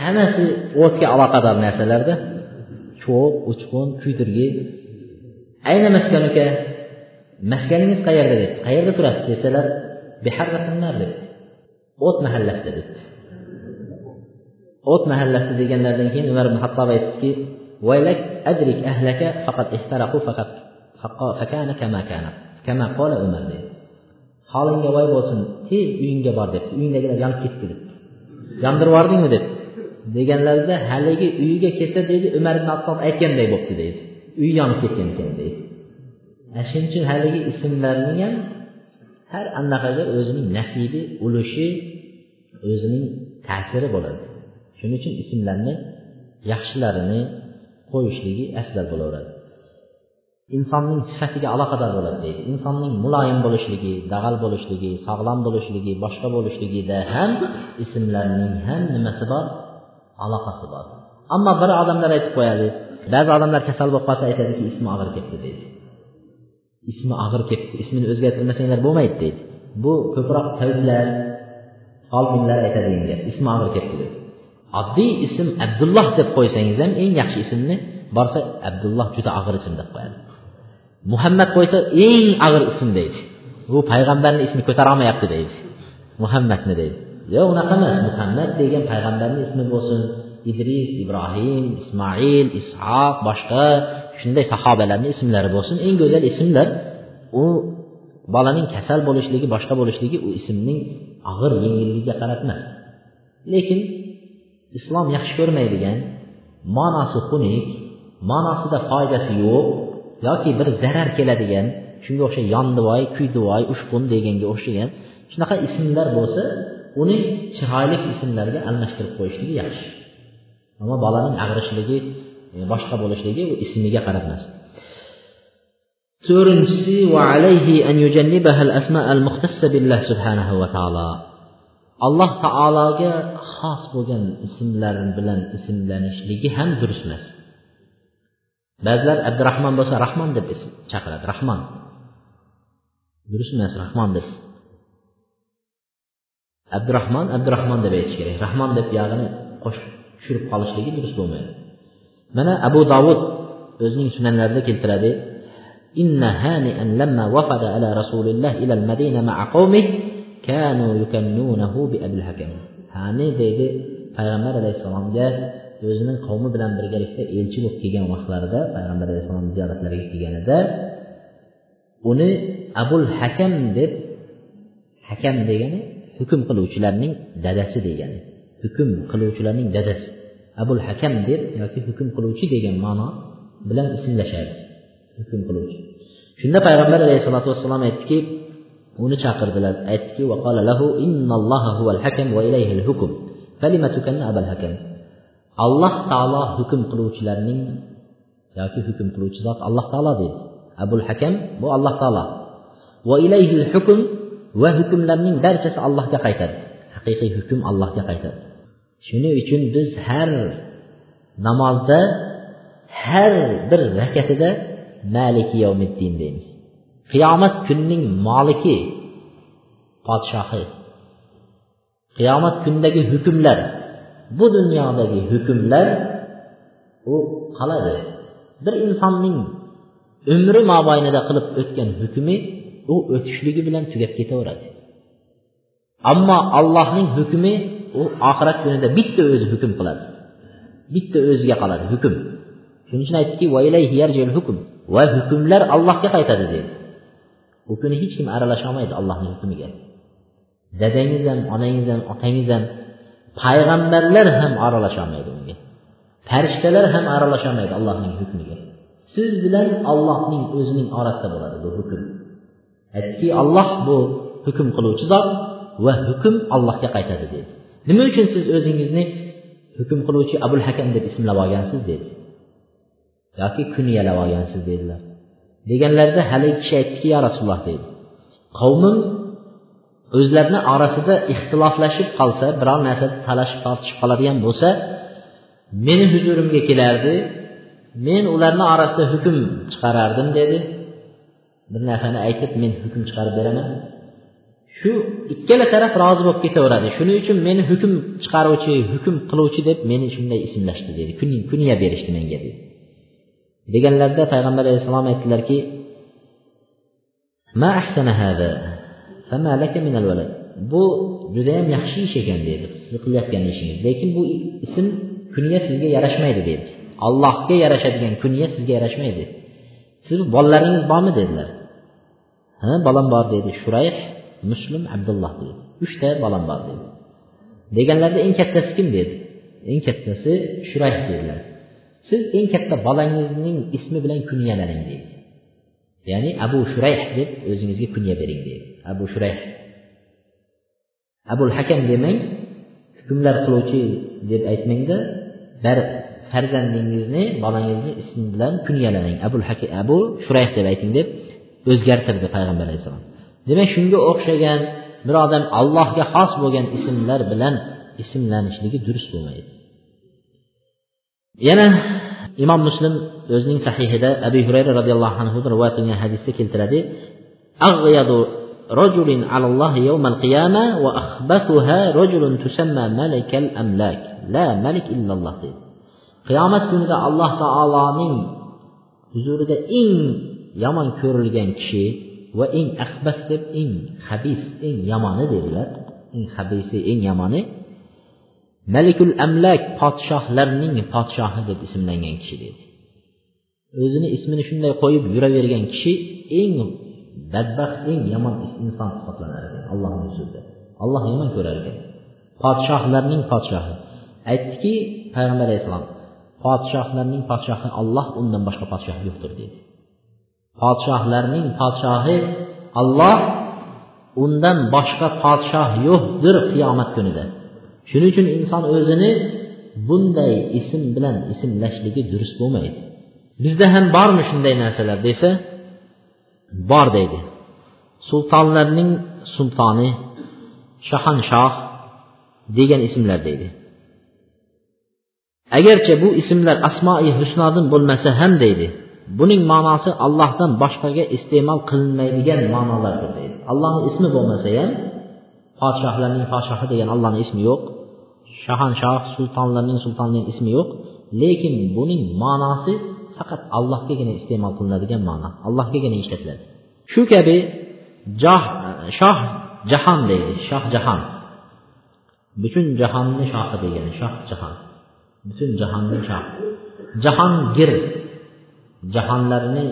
Hammasi o'tga aloqador narsalarda cho'g' uchqun kuydirgi. Ayna maskanuka maskaningiz qayerda debdi qayerda turasiz desalar debdi o't mahallasida debdi o't mahallasi deganlaridan keyin umar ibn hattob aytdiki vaylak adrik ahlaka faqat ihtaraqu faqat fakana kama kana kama qola umar dedi. Holingga voy bo'lsin tez uyingga bor debdi uyingdagilar yonib ketdi debdi yondirib yubordingmi debdi deganlarida haligi uyiga kelsa deydi umar ibn hattob aytganday bo'libdi deydi uyi yonib ketgan ekan deydi shuning uchun haligi ismlarning ham har anaqaga o'zining nasibi ulushi o'zining ta'siri bo'ladi. Shuning uchun ismlarni yaxshilarini qo'yishligi afzal bo'laveradi. İnsonning sifatiga aloqador bo'ladi deydi. İnsonning muloyim bo'lishligi dag'al bo'lishligi sog'lom bo'lishligi boshqa bo'lishligida ham ismlarning ham nimasi bor? Aloqasi bor. Ammo bir odamlar aytib qo'yadi ba'zi odamlar kasal bo'lib qolsa aytadiki ismi og'ir ketdi deydi. İsmi og'ir ketdi ismini o'zgartirmasanglar bo'lmaydi deydi. Bu ko'proq tabiblar folbinlar aytadigan gap ismi og'ir ketdi deb oddiy ism abdulloh deb qo'ysangiz ham eng yaxshi ismni borsa abdulloh juda og'ir ism deb qo'yadi. Muhammad qo'ysa eng og'ir ism deydi. U payg'ambarni ismi ko'tarolmayapti deydi. Muhammadni deydi. Yo'q unaqa emas. Muhammad degan payg'ambarni ismi bo'lsin. Idris ibrohim ismoil ishoq boshqa shunday sahobalarni ismlari bo'lsin. Eng go'zal ismlar u bolaning kasal bo'lishligi boshqa bo'lishligi u ismning og'ir yengilligiga qarab emas lekin islom yaxshi ko'rmaydigan ma'nosi xunuk ma'nosida foydasi yo'q yoki bir zarar keladigan shunga o'xshagan yondivoy kuydivoy ushqun deganga o'xshagan shunaqa ismlar bo'lsa uni chiroyli ismlarga almashtirib qo'yishligi yaxshi. Ammo bolaning ag'rishligi e, boshqa bo'lishligi u ismiga qarab emas. To'rtinchisi alloh taologa xos bo'lgan ismlar bilan ismlanishligi ham durust emas ba'zilar abdurahmon bo'lsa rahmon deb ism chaqiradi rahmon durust emas rahmon deb abdurahmon abdurahmon deb aytish kerak rahmon deb buyog'ini qo'shib tushirib qolishligi durust bo'lmaydi mana abu dovud o'zining sunanlarida keltiradi إن هانئا لما وفد على رسول الله إلى المدينة مع قومه كانوا يكنونه بأبي الحكم hani deydi? Payg'ambar alayhissalomga o'zining qavmi bilan birgalikda elchi bo'lib kelgan vaqtlarida payg'ambar alayhissalom ziyoratlariga kelganida uni abul hakam deb hakam degani hukm qiluvchilarning dadasi degani hukm qiluvchilarning dadasi. Abul hakam deb yoki hukm qiluvchi degan ma'no bilan ismlashadi hukm qiluvchi. Shunda payg'ambar alayhissalotu vassalom aytdiki uni chaqirdilar aytdiki alloh taolo hukm qiluvchilarning yoki hukm qiluvchi zot alloh taolo deydi abul hakam bu alloh taolo va ilayhil hukm va hukmlarning barchasi allohga qaytadi haqiqiy hukm allohga qaytadi shuning uchun biz har namozda har bir rakatida maliki yavmiddin deymiz qiyomat kunining moliki podshohi. Qiyomat kunidagi hukmlar bu dunyodagi hukmlar u qoladi. Bir insonning umri mobaynida qilib o'tgan hukmi u o'tishligi bilan tugab ketaveradi. Ammo allohning hukmi u oxirat kunida bitta o'zi hukm qiladi. Bitta o'ziga qoladi hukm. Shuning uchun aytdiki hukm. Va hukmlar allohga qaytadi dedi u kuni hech kim aralasha olmaydi allohning hukmiga. Dadangiz ham onangiz ham otangiz ham payg'ambarlar ham aralasholmaydi unga farishtalar ham aralasholmaydi allohning hukmiga. Siz bilan ollohning o'zining orasida bo'ladi bu hukm. Aytdiki olloh bu hukm qiluvchi zot va hukm allohga qaytadi dedi. Nima uchun siz o'zingizni hukm qiluvchi abul hakam deb ismlab olgansiz dedi. Yoki kunyalab olgansiz dedilar. Deganlarida haligi kishi aytdiki ya rasululloh deydi. Qavmim o'zlarini orasida ixtiloflashib qolsa biror narsada talashib tortishib qoladigan bo'lsa meni huzurimga kelardi men ularni orasida hukm chiqarardim dedi. Bir narsani aytib men hukm chiqarib beraman. Shu ikkala taraf rozi bo'lib ketaveradi. Shuning uchun meni hukm chiqaruvchi hukm qiluvchi deb meni shunday ismlashdi dedi. Kunya berishdi menga dedi. Deganlarida payg'ambar alayhissalom aytdilarki ma ahsana hada fama laka min alwalad? Bu judayam yaxshi ish ekan dedi. Siz qilayotgan ishingiz. Lekin bu ism kunya sizga yarashmaydi dedi. Allohga yarashadigan kunya sizga yarashmaydi. Siz bolalaringiz bormi? dedilar. Ha bolam bor dedi. Shurayh muslim abdulloh dedi. Uchta bolam bor dedi. Deganlarida eng kattasi kim? dedi. Eng kattasi shurayh dedilar. Siz eng katta bolangizning ismi bilan kunyalaning deydi ya'ni abu shurayh deb o'zingizga kunya bering deydi abu shurayh. Abul hakam demang hukmlar qiluvchi deb aytmangda dar farzandingizni bolangizni ismi bilan kunyalaning abul haka abu shurayh deb ayting deb o'zgartirdi payg'ambar alayhissalom demak shunga o'xshagan bir odam allohga xos bo'lgan ismlar bilan ismlanishligi durust bo'lmaydi. Yana imom muslim o'zining sahihida abu hurayra roziyallohu anhu rivoyat qilgan hadisda keltiradi رجل على الله يوم القيامة وأخبثها رجل تسمى ملك الأملاك لا ملك إلا الله deydi qiyomat kunida alloh taoloning huzurida eng yomon ko'rilgan kishi va eng ahbas deb eng habis eng yomoni dedilar eng habisi eng yomoni malikul amlak podshohlarning podshohi deb ismlangan kishi dedi. O'zini ismini shunday qo'yib yuravergan kishi eng badbaxt eng yomon inson hisoblanar ekan allohni huzurida alloh yomon ko'rar ekan. Podshohlarning podshohi. Aytdiki payg'ambar alayhissalom podshohlarning podshohi olloh undan boshqa podshoh yo'qdir dedi. Podshohlarning podshohi olloh undan boshqa podshoh yo'qdir qiyomat kunida shuning uchun inson o'zini bunday ism bilan ismlashligi durust bo'lmaydi. Bizda ham bormi shunday narsalar desa bor deydi. Sultonlarning sultoni shahanshoh degan ismlar deydi. Agarcha bu ismlar asmoi husnodin bo'lmasa ham deydi buning ma'nosi allohdan boshqaga iste'mol qilinmaydigan ma'nolardir deydi. Allohni ismi bo'lmasa ham podshohlarning podshohi degan allohni ismi yo'q. Shahanshoh sultonlarning sultonining ismi yo'q lekin buning ma'nosi faqat allohgagina iste'mol qilinadigan ma'no allohgagina ishlatiladi. Shu kabi joh shoh jahon deydi shoh jahon butun jahonni shohi degani shoh jahon butun jahonni shohi jahongir. Jahonlarni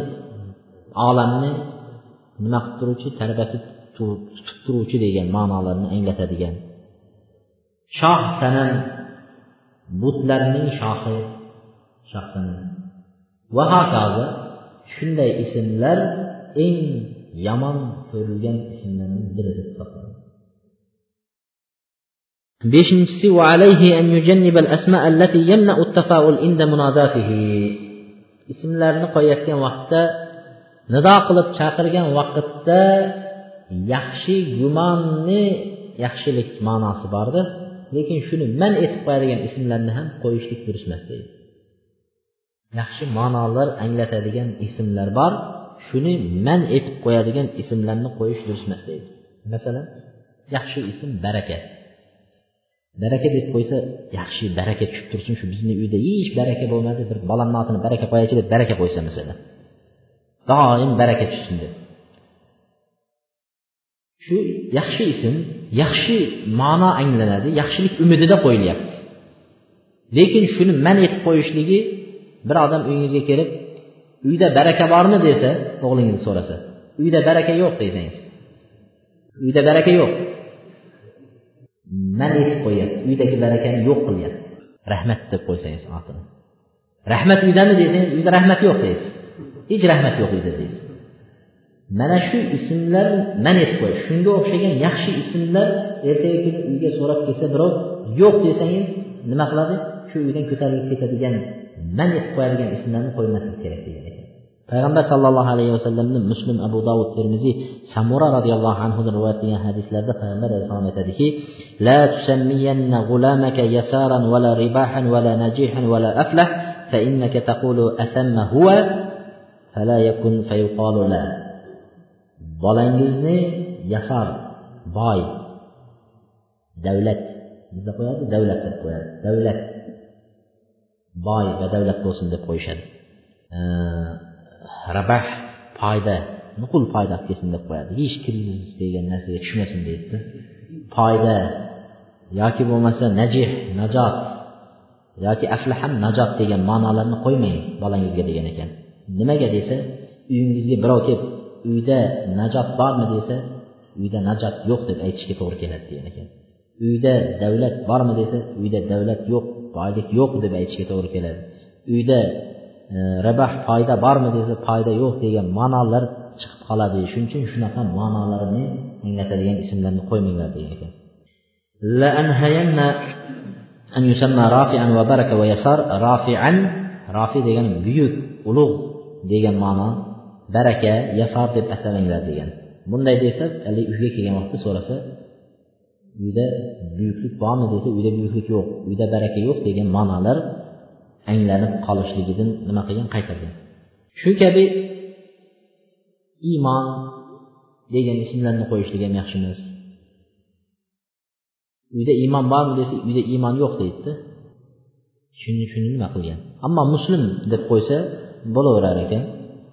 olamni nima qilib turuvchi tarbatib tutib turuvchi degan ma'nolarni anglatadigan shoh sanam butlarning shohi shoh sanam va hokazo shunday ismlar eng yomon ko'rilgan ismlarning biri deb hisoblanadi. Beshinchisi ismlarni qo'yayotgan vaqtda nido qilib chaqirgan vaqtda yaxshi gumonni yaxshilik ma'nosi bordir. Lekin shuni man etib qo'yadigan ismlarni ham qo'yishlik durust emas deydi. Yaxshi ma'nolar anglatadigan ismlar bor shuni man etib qo'yadigan ismlarni qo'yish durust emas deydi. Masalan yaxshi ism baraka. Baraka deb qo'ysa yaxshi baraka tushib tursin shu bizni uyda hech baraka bo'lmadi bir bolamni otini baraka qo'yaychi deb baraka qo'ysa masalan doim baraka tushsin deb. Shu yaxshi ism yaxshi ma'no anglanadi yaxshilik umidida qo'yilyapti. Lekin shuni man etib qo'yishligi bir odam uyingizga kelib uyda baraka bormi desa o'g'lingizni so'rasa uyda baraka yo'q desangiz. Uyda baraka yo'q. Man etib qo'yyapti uydagi barakani yo'q qilyapti. Rahmat deb qo'ysangiz otini rahmat uydami desangiz uyda rahmat yo'q deysiz. Hech rahmat yo'q uyda deysiz. Mana shu ismlar man etib qo'y shunga o'xshagan yaxshi ismlar ertaga kuni uyga so'rab kelsa birov yo'q desangiz nima qiladi shu uydan ko'tarilib ketadigan man etib qo'yadigan ismlarni qo'ymaslik kerak degan ekan payg'ambar sallallohu alayhi vasallamni muslim abu dovud termiziy samura roziyallohu anhudan rivoyat qilgan hadislarda payg'ambar alayhissalom aytadiki لا تسمين غلامك يسارا ولا رباحا ولا نجيحا ولا أفلح فإنك تقول أثم هو فلا يكن فيقال لا bolangizni yasar boy. Davlat bizda qo'yadi davlat deb qo'yadi. Davlat boy va davlat bo'lsin deb qo'yishadi. Rabah foyda nuqul foyda olib kelsin deb qo'yadi. Hech krizis degan narsaga tushmasin deydida foyda yoki bo'lmasa najih najot yoki aflaham najot degan ma'nolarni qo'ymang bolangizga degan ekan. Nimaga desa uyingizga birov kelib uyda najot bormi desa uyda najot yo'q deb aytishga to'g'ri keladi degan ekan. Uyda davlat bormi desa uyda davlat yo'q boylik yo'q deb aytishga to'g'ri keladi. Uyda e, rabah foyda bormi desa foyda yo'q degan ma'nolar chiqib qoladi. Shuning uchun shunaqa ma'nolarni anglatadigan ismlarni qo'ymanglar degan ekan. An yusamma rofian va baraka va yasar. Rofian rofi degani buyuk ulug' degan ma'no baraka yasor deb atamanglar degan. Bunday desa haligi uyga kelgan vaqtda so'rasa uyda buyuklik bormi desa uyda buyuklik yo'q uyda baraka yo'q degan ma'nolar anglanib qolishligidan nima qilgan? Qaytargan. Shu kabi iymon degan ismlarni qo'yishlik ham yaxshi emas. Uyda iymon bormi desa uyda iymon yo'q deydida. Shuni shuni nima qilgan? Ammo muslim deb qo'ysa bo'laverar ekan.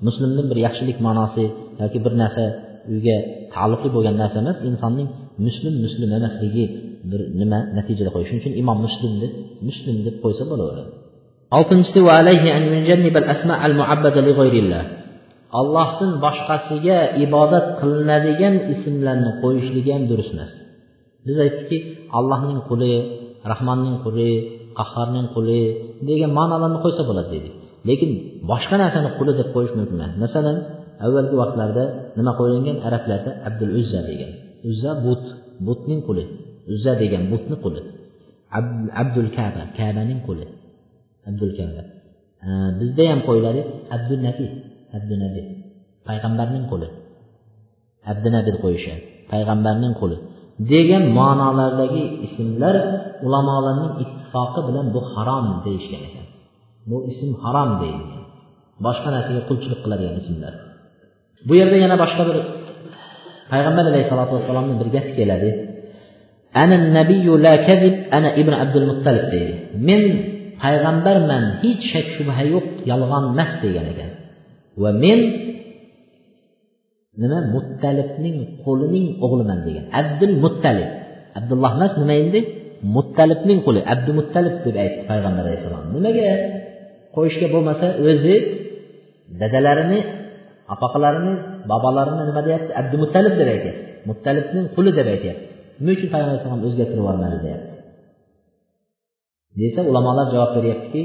Muslimni bir yaxshilik ma'nosi yoki bir narsa uyga taalluqli bo'lgan narsa emas insonning muslim muslim emasligi bir nima natijada qo'yish shuning uchun imom muslim deb muslim deb qo'ysa bo'laveradi. Oltinchisi allohdan boshqasiga ibodat qilinadigan ismlarni qo'yishligi ham durust emas biz aytdikki allohning quli rahmonning quli qahhorning quli degan ma'nolarni qo'ysa bo'ladi dedik. Lekin boshqa narsani quli deb qo'yish mumkin emas. Masalan avvalgi vaqtlarda nima qo'yilgan? Arablarda abdul uzza degan. Uzza but. Butning quli. Uzza degan butni quli. Abdul kaba kabaning quli. Abdul kaba bizda ham qo'yiladi abdul nabi abdul nabi payg'ambarning quli. Abdunabi qo'yishadi payg'ambarning quli. Degan ma'nolardagi ismlar ulamolarning ittifoqi bilan bu harom deyishgan ekan. Bu ism harom deydi. Boshqa narsaga qulchilik qiladigan ismlar. Bu yerda yana boshqa bir payg'ambar alayhissalotu vassalomni bir gapi keladi. Ana nabiyu la kadib ana ibn abdul muttalib deydi. Men payg'ambarman hech shak shubha yo'q yolg'on emas degan ekan. Va men nima muttalibning qo'lining o'g'liman degan. Abdul muttalib. Abdulloh emas nima endi? Muttalibning quli abdumuttalib deb aytdi payg'ambar alayhissalom nimaga? Qo'yishga bo'lmasa o'zi dadalarini opaqalarini bobolarini nima deyapti? Abdumuttalib deb aytyapti. Muttalibning quli deb aytyapti. Nima uchun payg'ambar alayhisalom o'zgartirib yubormadi deyapti. Desa ulamolar javob beryaptiki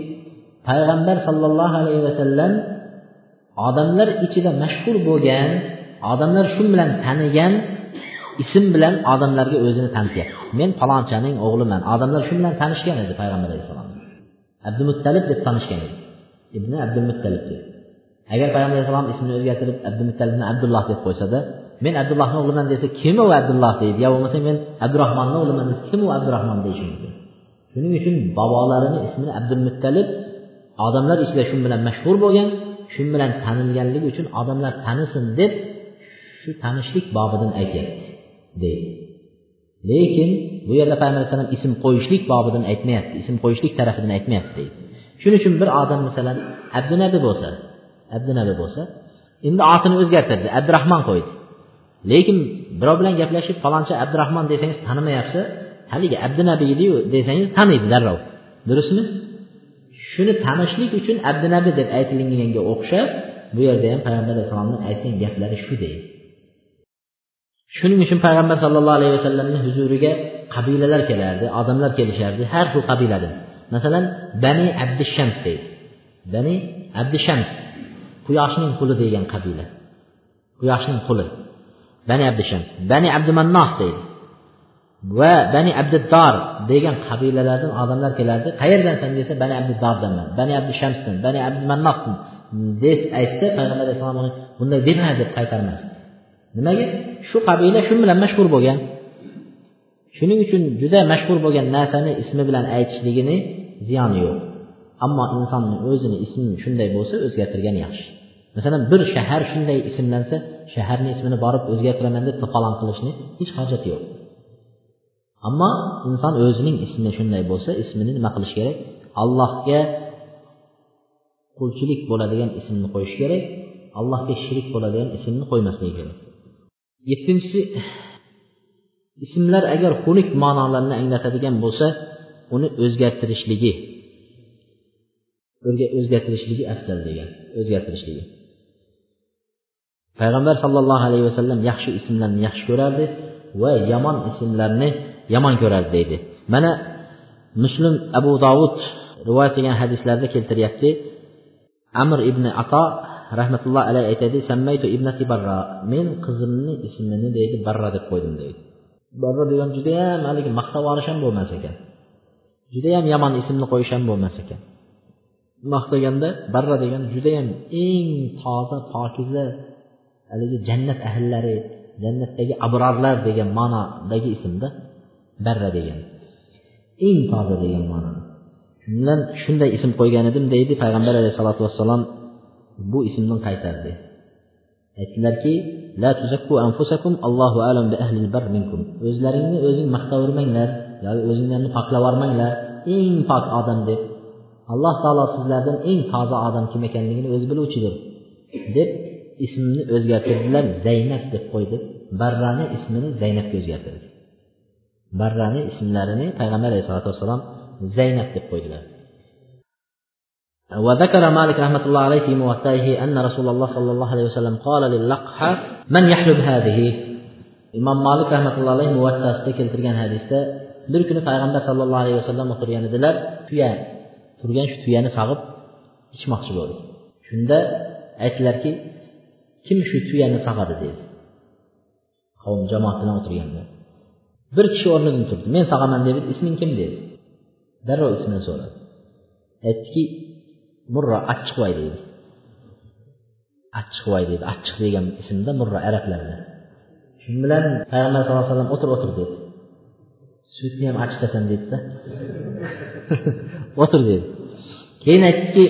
payg'ambar sollallohu alayhi vasallam odamlar ichida mashhur bo'lgan odamlar shu bilan tanigan ism bilan odamlarga o'zini tanityapti men falonchaning o'g'liman. Odamlar shu bilan tanishgan edi payg'ambar alayhissalom abdumuttalib deb tanishgan edi. Ibn abdulmuttalib deb agar payg'ambar alayhissalom ismini o'zgartirib abdumuttalibni abdulloh deb qo'ysada men abdullohni o'g'liman desa kim u abdulloh deydi? Yo bo'lmasa men abdurahmonni o'g'liman desa kim u abdurahmon deyishi mumkin? Shuning uchun bobolarini ismini abdulmuttalib odamlar ichida shu bilan mashhur bo'lgan shu bilan tanilganligi uchun odamlar tanisin deb shu tanishlik bobidan aytyapti deydi. Lekin bu yerda payg'ambar alayhissalom ism qo'yishlik bobidan aytmayapti ism qo'yishlik tarafidan aytmayapti deydi. Shuning uchun bir odam masalan abdunabi bo'lsa abdunabi bo'lsa endi otini o'zgartirdi abdurahmon qo'ydi. Lekin birov bilan gaplashib faloncha abdurahmon desangiz tanimayapsa haligi abdunabi ediyu desangiz taniydi darrov. Durustmi? Shuni tanishlik uchun abdunabi deb aytilganga o'xshab bu yerda ham payg'ambar alayhissalomni aytgan gaplari shu deydi. Shuning uchun payg'ambar sallallohu alayhi vasallamni huzuriga qabilalar kelardi odamlar kelishardi har xil qabiladan. Masalan bani abdishams deydi. Bani abdishams quyoshning quli degan qabila. Quyoshning quli. Bani abdishams bani abdumannoh deydi. Va bani abdiddor degan qabilalardan odamlar kelardi. Qayerdansan desa bani abdiddordanman bani abdishamsdan bani abdumannohdan deb aytsa payg'ambar alayhissalom bunday dema deb qaytarmasdi nimaga? Shu qabila shu bilan mashhur bo'lgan. Shuning uchun juda mashhur bo'lgan narsani ismi bilan aytishligini ziyoni yo'q. Ammo insonni o'zini ismini shunday bo'lsa o'zgartirgan yaxshi. Masalan bir shahar shunday ismlansa shaharni ismini borib o'zgartiraman deb to'polon qilishni hech hojati yo'q. Ammo inson o'zining ismi shunday bo'lsa ismini nima qilish kerak? Allohga qulchilik bo'ladigan ismni qo'yish kerak allohga shirik bo'ladigan ismni qo'ymasligi kerak. Yettinchisi ismlar agar xunuk ma'nolarni anglatadigan bo'lsa uni o'zgartirishligi. O'zgartirishligi afzal degan o'zgartirishligi. Payg'ambar sollallohu alayhi vasallam yaxshi ismlarni yaxshi ko'rardi va yomon ismlarni yomon ko'rardi deydi. Mana muslim abu dovud rivoyat qilgan hadislarda keltiryapti. Amr ibn ato rahmatulloh alayhi aytadi sammaytu ibnati barra men qizimni ismini deydi barra deb qo'ydim deydi. Barra degan judayam haligi maqtab olish ham bo'lmas ekan. Judayam yomon ismni qo'yish ham bo'lmas ekan. Maqtaganda barra degan judayam eng toza pokiza haligi jannat ahllari jannatdagi abrorlar degan ma'nodagi ismda barra degan. Eng toza degan ma'no. Shundan shunday ism qo'ygan edim deydi payg'ambar alayhisalotu vassalom bu ismdan qaytardi. Aytdilarki la tuzakku anfusakum allohu alam bi ahlil bar minkum. O'zlaringni o'zing maqtavermanglar yoki o'zinglarni poklab yubormanglar eng pok odam deb alloh taolo sizlardan eng toza odam kim ekanligini o'zi biluvchidir deb ismini o'zgartirdilar zaynab deb qo'ydi barrani ismini zaynabga o'zgartirdi barrani ismlarini payg'ambar alayhisalotu vassalom zaynab deb qo'ydilar وذكر مالك رحمة الله عليه في موطئه أن رسول الله صلى الله عليه وسلم قال للقحة من يحلب هذه imom molik rahmatullohi alayhi muvattasida keltirgan hadisda bir kuni payg'ambar sallallohu alayhi vasallam o'tirgan edilar tuya turgan shu tuyani sog'ib ichmoqchi bo'ldi shunda aytdilarki kim shu tuyani sog'adi dedi. Qavm jamoat bilan o'tirganda bir kishi o'rnidan turdi. Men sog'aman dedi isming kim dedi. Darrov ismini so'radi. Aytdiki murro achchiqvoy deydi achchiqvoy deydi achchiq degan ismda murro arablarda shu bilan payg'ambar sallallohu alayhi vasallam o'tir o'tir dedi. Sutni ham achitasan deydida o'tir dedi. Keyin aytdiki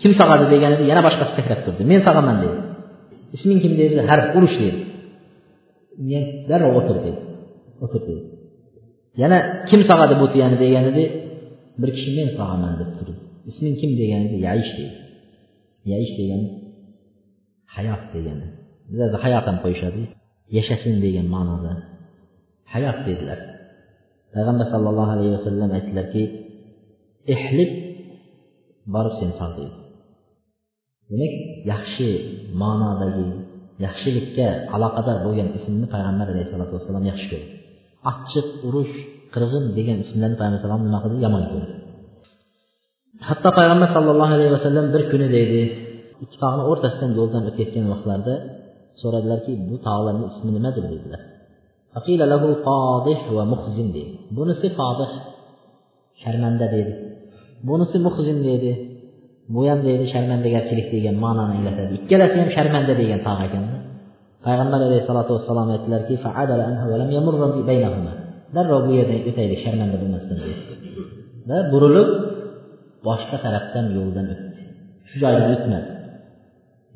kim sog'adi deganida yana boshqasi sakrab turdi. Men sog'aman dedi. Isming kim dedi? Harf urush dedi. Darrov o'tir dedi. O'tir dedi. Yana kim sog'adi bu tuyani deganida bir kishi men sog'aman deb turdi. Isming kim deganida yaish dedi. Yaish degani hayot degani. Bizlarda hayot ham qo'yishadi. Yashasin degan ma'noda hayot dedilar. Payg'ambar sallallohu alayhi vasallam aytdilarki ehlib borib sen sol deydi. Demak yaxshi ma'nodagi yaxshilikka aloqador bo'lgan ismni payg'ambar alayhissalotu vassalom yaxshi ko'rdi. Achchiq urush qirg'in degan ismlarni payg'ambar alayhisalom nima qildi? Yomon ko'rdi. Hatto payg'ambar sallallohu alayhi vasallam bir kuni deydi ikki tog'ni o'rtasidan yo'ldan o'tayotgan vaqtlarida so'radilarki bu tog'larni ismi nimadir dedilar deydi bunisi fodih sharmanda deydi bunisi muhzin deydi bu ham deydi sharmandagarchilik degan ma'noni anglatadi ikkalasi ham sharmanda degan tog' ekanda payg'ambar alayhissalotu vassalom aytdilarki darrov bu yerdan o'taylik sharmanda bo'lmasdan dedi va burilib boshqa tarafdan yo'ldan o'tdi shu joydan o'tmadi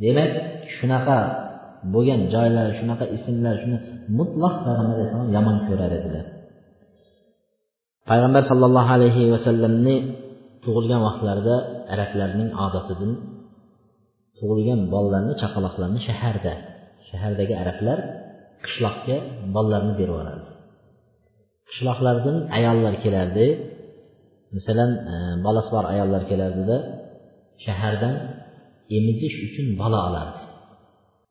demak shunaqa bo'lgan joylar shunaqa ismlar shuni mutlaq payg'ambar alayhissalom yomon ko'rar edilar payg'ambar sollallohu alayhi vasallamni tug'ilgan vaqtlarida arablarning odatidan tug'ilgan bolalarni chaqaloqlarni shaharda shahardagi arablar qishloqqa bolalarni berib yuborardi qishloqlardan ayollar kelardi. Masalan e, bolasi bor ayollar kelardida shahardan emizish uchun bola olardi.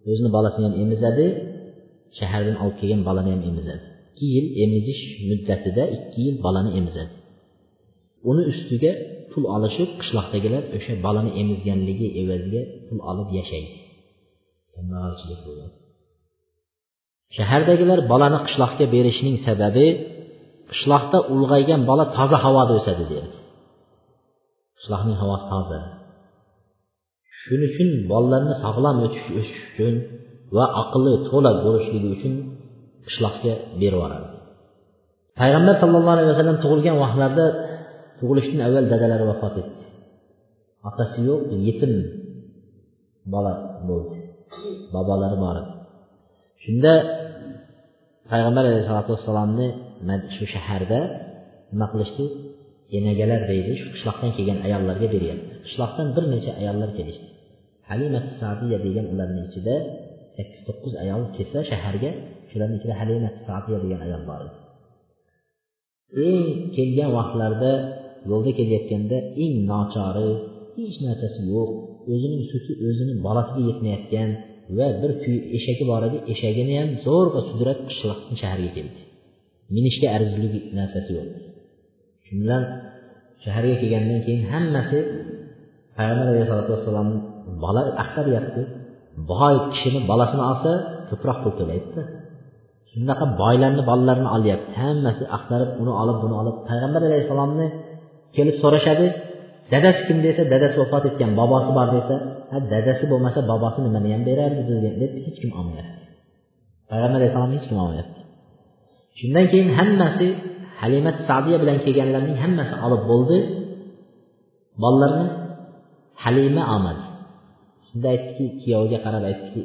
O'zini bolasini ham emizadi shahardan olib kelgan bolani ham emizadi. Ikki yil emizish muddatida ikki yil bolani emizadi. Uni ustiga pul olishib qishloqdagilar o'sha bolani emizganligi evaziga pul olib yashaydi. Shahardagilar bolani qishloqqa berishning sababi qishloqda ulg'aygan bola toza havoda o'sadi deydi qishloqning havosi toza. Shuning uchun bolalarni sog'lom o'tish o'sish uchun va aqli to'la bo'lishligi uchun qishloqqa berib yuboradi. Payg'ambar sallallohu alayhi vasallam tug'ilgan vaqtlarida tug'ilishdan avval dadalari vafot etdi. Otasi yo'q yetim bola bo'ldi. Bobolari bor edi. Shunda payg'ambar alayhisalotu vassalomni shu shaharda nima qilishdi? Enagalar deydi shu qishloqdan kelgan ayollarga beryapti. Qishloqdan bir necha ayollar kelishdi. Halima sadiya degan ularni ichida sakkiz to'qqiz ayol kelsa shaharga shularni ichida halima sadiya degan ayol bor edi. Eng kelgan vaqtlarida yo'lda kelayotganda eng nochori hech narsasi yo'q o'zining suti o'zini bolasiga yetmayotgan va bir kuy eshagi bor edi eshagini ham zo'rg'a sudrab qishloqdan shaharga keldi. Minishga arzirli narsasi yo'q. Shu bilan shaharga kelgandan keyin hammasi payg'ambar alayhisalotu vassalomni bola axtaryapti boy kishini bolasini olsa ko'proq pul to'laydida shunaqa boylarni bolalarini olyapti. Hammasi axtarib uni olib buni olib. Payg'ambar alayhissalomni kelib so'rashadi. Dadasi kim desa dadasi vafot etgan bobosi bor desa ha dadasi bo'lmasa bobosi nimani ham berardi deb hech kim olmayapti. Payg'ambar alayhissalomni hech kim olmayapti. Shundan keyin hammasi halimat sadiya bilan kelganlarning hammasi olib bo'ldi. Bolalarni halima olmadi. Shunda aytdiki kuyoviga qarab aytdiki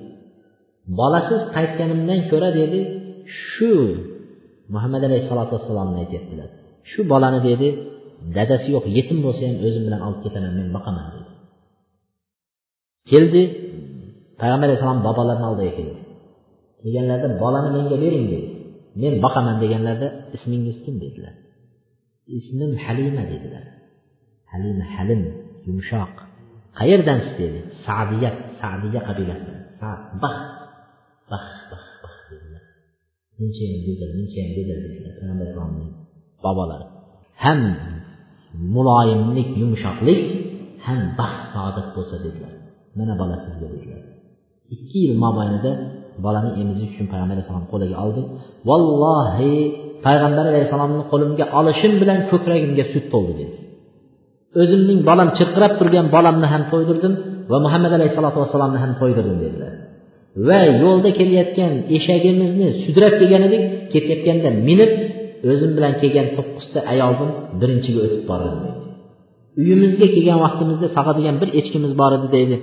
bolasiz qaytganimdan ko'ra dedi shu muhammad alayhissalotu vassalomni aytyaptilar. Shu bolani dedi dadasi yo'q yetim bo'lsa ham o'zim bilan olib ketaman men boqaman dedi. Keldi payg'ambar alayhissalom bobolarni oldiga keldi. Kelganlarida bolani menga bering dedi. Men boqaman deganlarida ismingiz kim dedilar. Ismim halima dedilar. Halima halim yumshoq. Qayerdansiz dedi? Sadiya sadiya qabilasidan. Bax bax bax bax dedilar. Munchayam go'zal munchayam go'zal dedilar. Payg'ambar alayhissalomning bobolari ham muloyimlik yumshoqlik ham baxt saodat bo'lsa dedilar. Mana bola sizga dedilar. Ikki yil mobaynida bolani emizish uchun payg'ambar alayhissalom qo'liga oldi. Vallohi payg'ambar alayhissalomni qo'limga olishim bilan ko'kragimga sut to'ldi dedi. O'zimning bolam chirqirab turgan bolamni ham to'ydirdim va muhammad alayhissalotu vassalomni ham to'ydirdim dedilar. Va yo'lda kelayotgan eshagimizni sudrab kelgan edik. Ketayotganda minib o'zim bilan kelgan to'qqizta ayolni birinchiga o'tib bordim uyimizga kelgan vaqtimizda sog'adigan bir echkimiz bor edi deydi.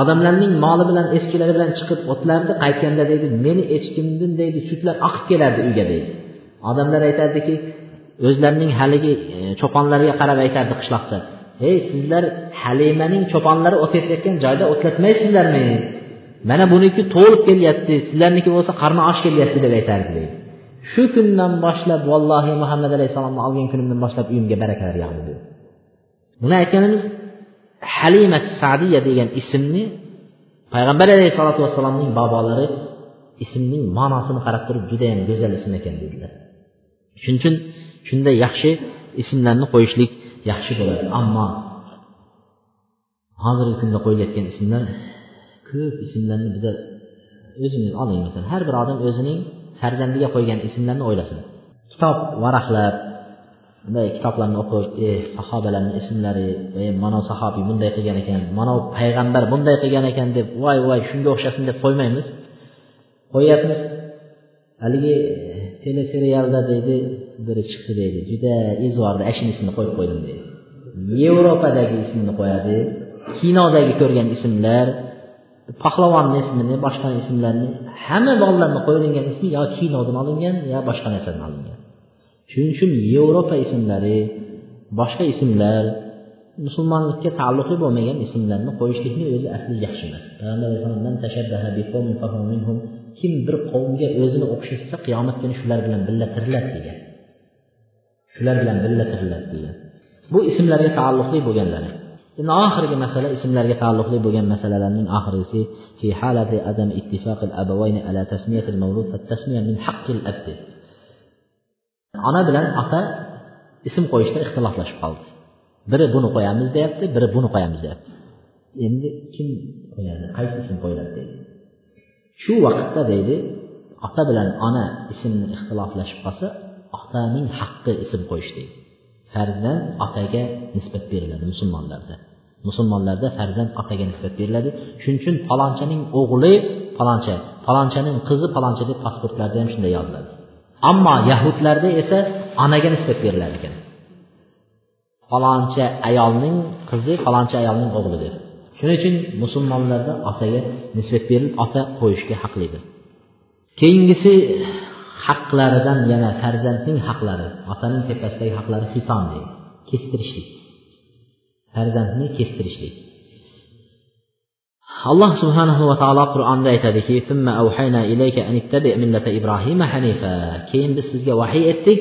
Odamlarning moli bilan eskilari bilan chiqib o'tlardi qaytganda deydi meni echkimdan deydi. Sutlar oqib kelardi uyga deydi. Odamlar aytardiki o'zlarining haligi e, cho'ponlarga qarab aytardi qishloqda ey sizlar halimaning cho'ponlari o'tayotgan joyda o'tlatmaysizlarmi? Mana buniki to'lib kelyapti sizlarniki bo'lsa qarni osh kelyapti deb aytardi deydi. Shu kundan boshlab vallohi muhammad alayhissalomni olgan kunimdan boshlab uyimga barakalar yog'di dedi. Buni aytganimiz halima sadiya degan ismni payg'ambar alayhissalotu vassalomning bobolari ismning ma'nosini qarab turib judayam go'zal ism ekan dedilar. Shuning uchun shunday yaxshi ismlarni qo'yishlik yaxshi bo'ladi. Ammo hozirgi kunda qo'yilayotgan ismlar ko'p ismlarni bizlar o'zingiz oling. Masalan har bir odam o'zining farzandiga qo'ygan ismlarni o'ylasin. Kitob varaqlab bunday kitoblarni o'qib e eh, sahobalarni ismlari eh, e mana sahobiy bunday qilgan ekan mana payg'ambar bunday qilgan ekan deb voy voy shunga o'xshasin deb qo'ymaymiz. Qo'yyapmiz. Haligi eh, teleserialda deydi. Biri chiqdi deydi juda izvordi ana shuni ismini qo'yib qo'ydim deydi yevropadagi ismini qo'yadi. Kinodagi ko'rgan ismlar pahlavonni ismini boshqa ismlarni hamma bolalarni qo'yilgan ismi yo kinodan olingan yo boshqa narsadan olingan. Shuning uchun yevropa ismlari boshqa ismlar musulmonlikka taalluqli bo'lmagan ismlarni qo'yishlikni o'zi asli yaxshi emas. Payg'ambar kim bir qavmga o'zini o'xshatsa qiyomat kuni shular bilan birga tiriladi degan. shular bilan birga tiriladi bu ismlarga taalluqli bo'lganlari endi oxirgi masala ismlarga taalluqli bo'lgan masalalarning oxirgisi fi halati adam ittifaq al abawayn ala tasmiyat al mawlud fa tasmiya min haqq al ab ona bilan ota ism qo'yishda ixtiloflashib qoldi. Biri buni qo'yamiz deyapti biri buni qo'yamiz deyapti. Endi kim qo'yadi? Qaysi ism qo'yiladi deydi. Shu vaqtda deydi ota bilan ona ismni ixtiloflashib qolsa otaning haqqi ism qo'yishdi. Farzand otaga nisbat beriladi musulmonlarda. Musulmonlarda farzand otaga nisbat beriladi. Shuning uchun falonchaning o'g'li faloncha falonchaning qizi faloncha deb pasportlarda ham shunday yoziladi. Ammo yahudlarda esa onaga nisbat berilar ekan. Faloncha ayolning qizi faloncha ayolning o'g'li deb. Shuning uchun musulmonlarda otaga nisbat berilib ota qo'yishga haqlidir. Keyingisi haqlaridan yana farzandning haqlari otaning tepasidagi haqlari xiton deydi. Kestirishlik. Farzandni kestirishlik. Alloh subhanahu va taolo qur'onda aytadiki keyin biz sizga vahiy etdik.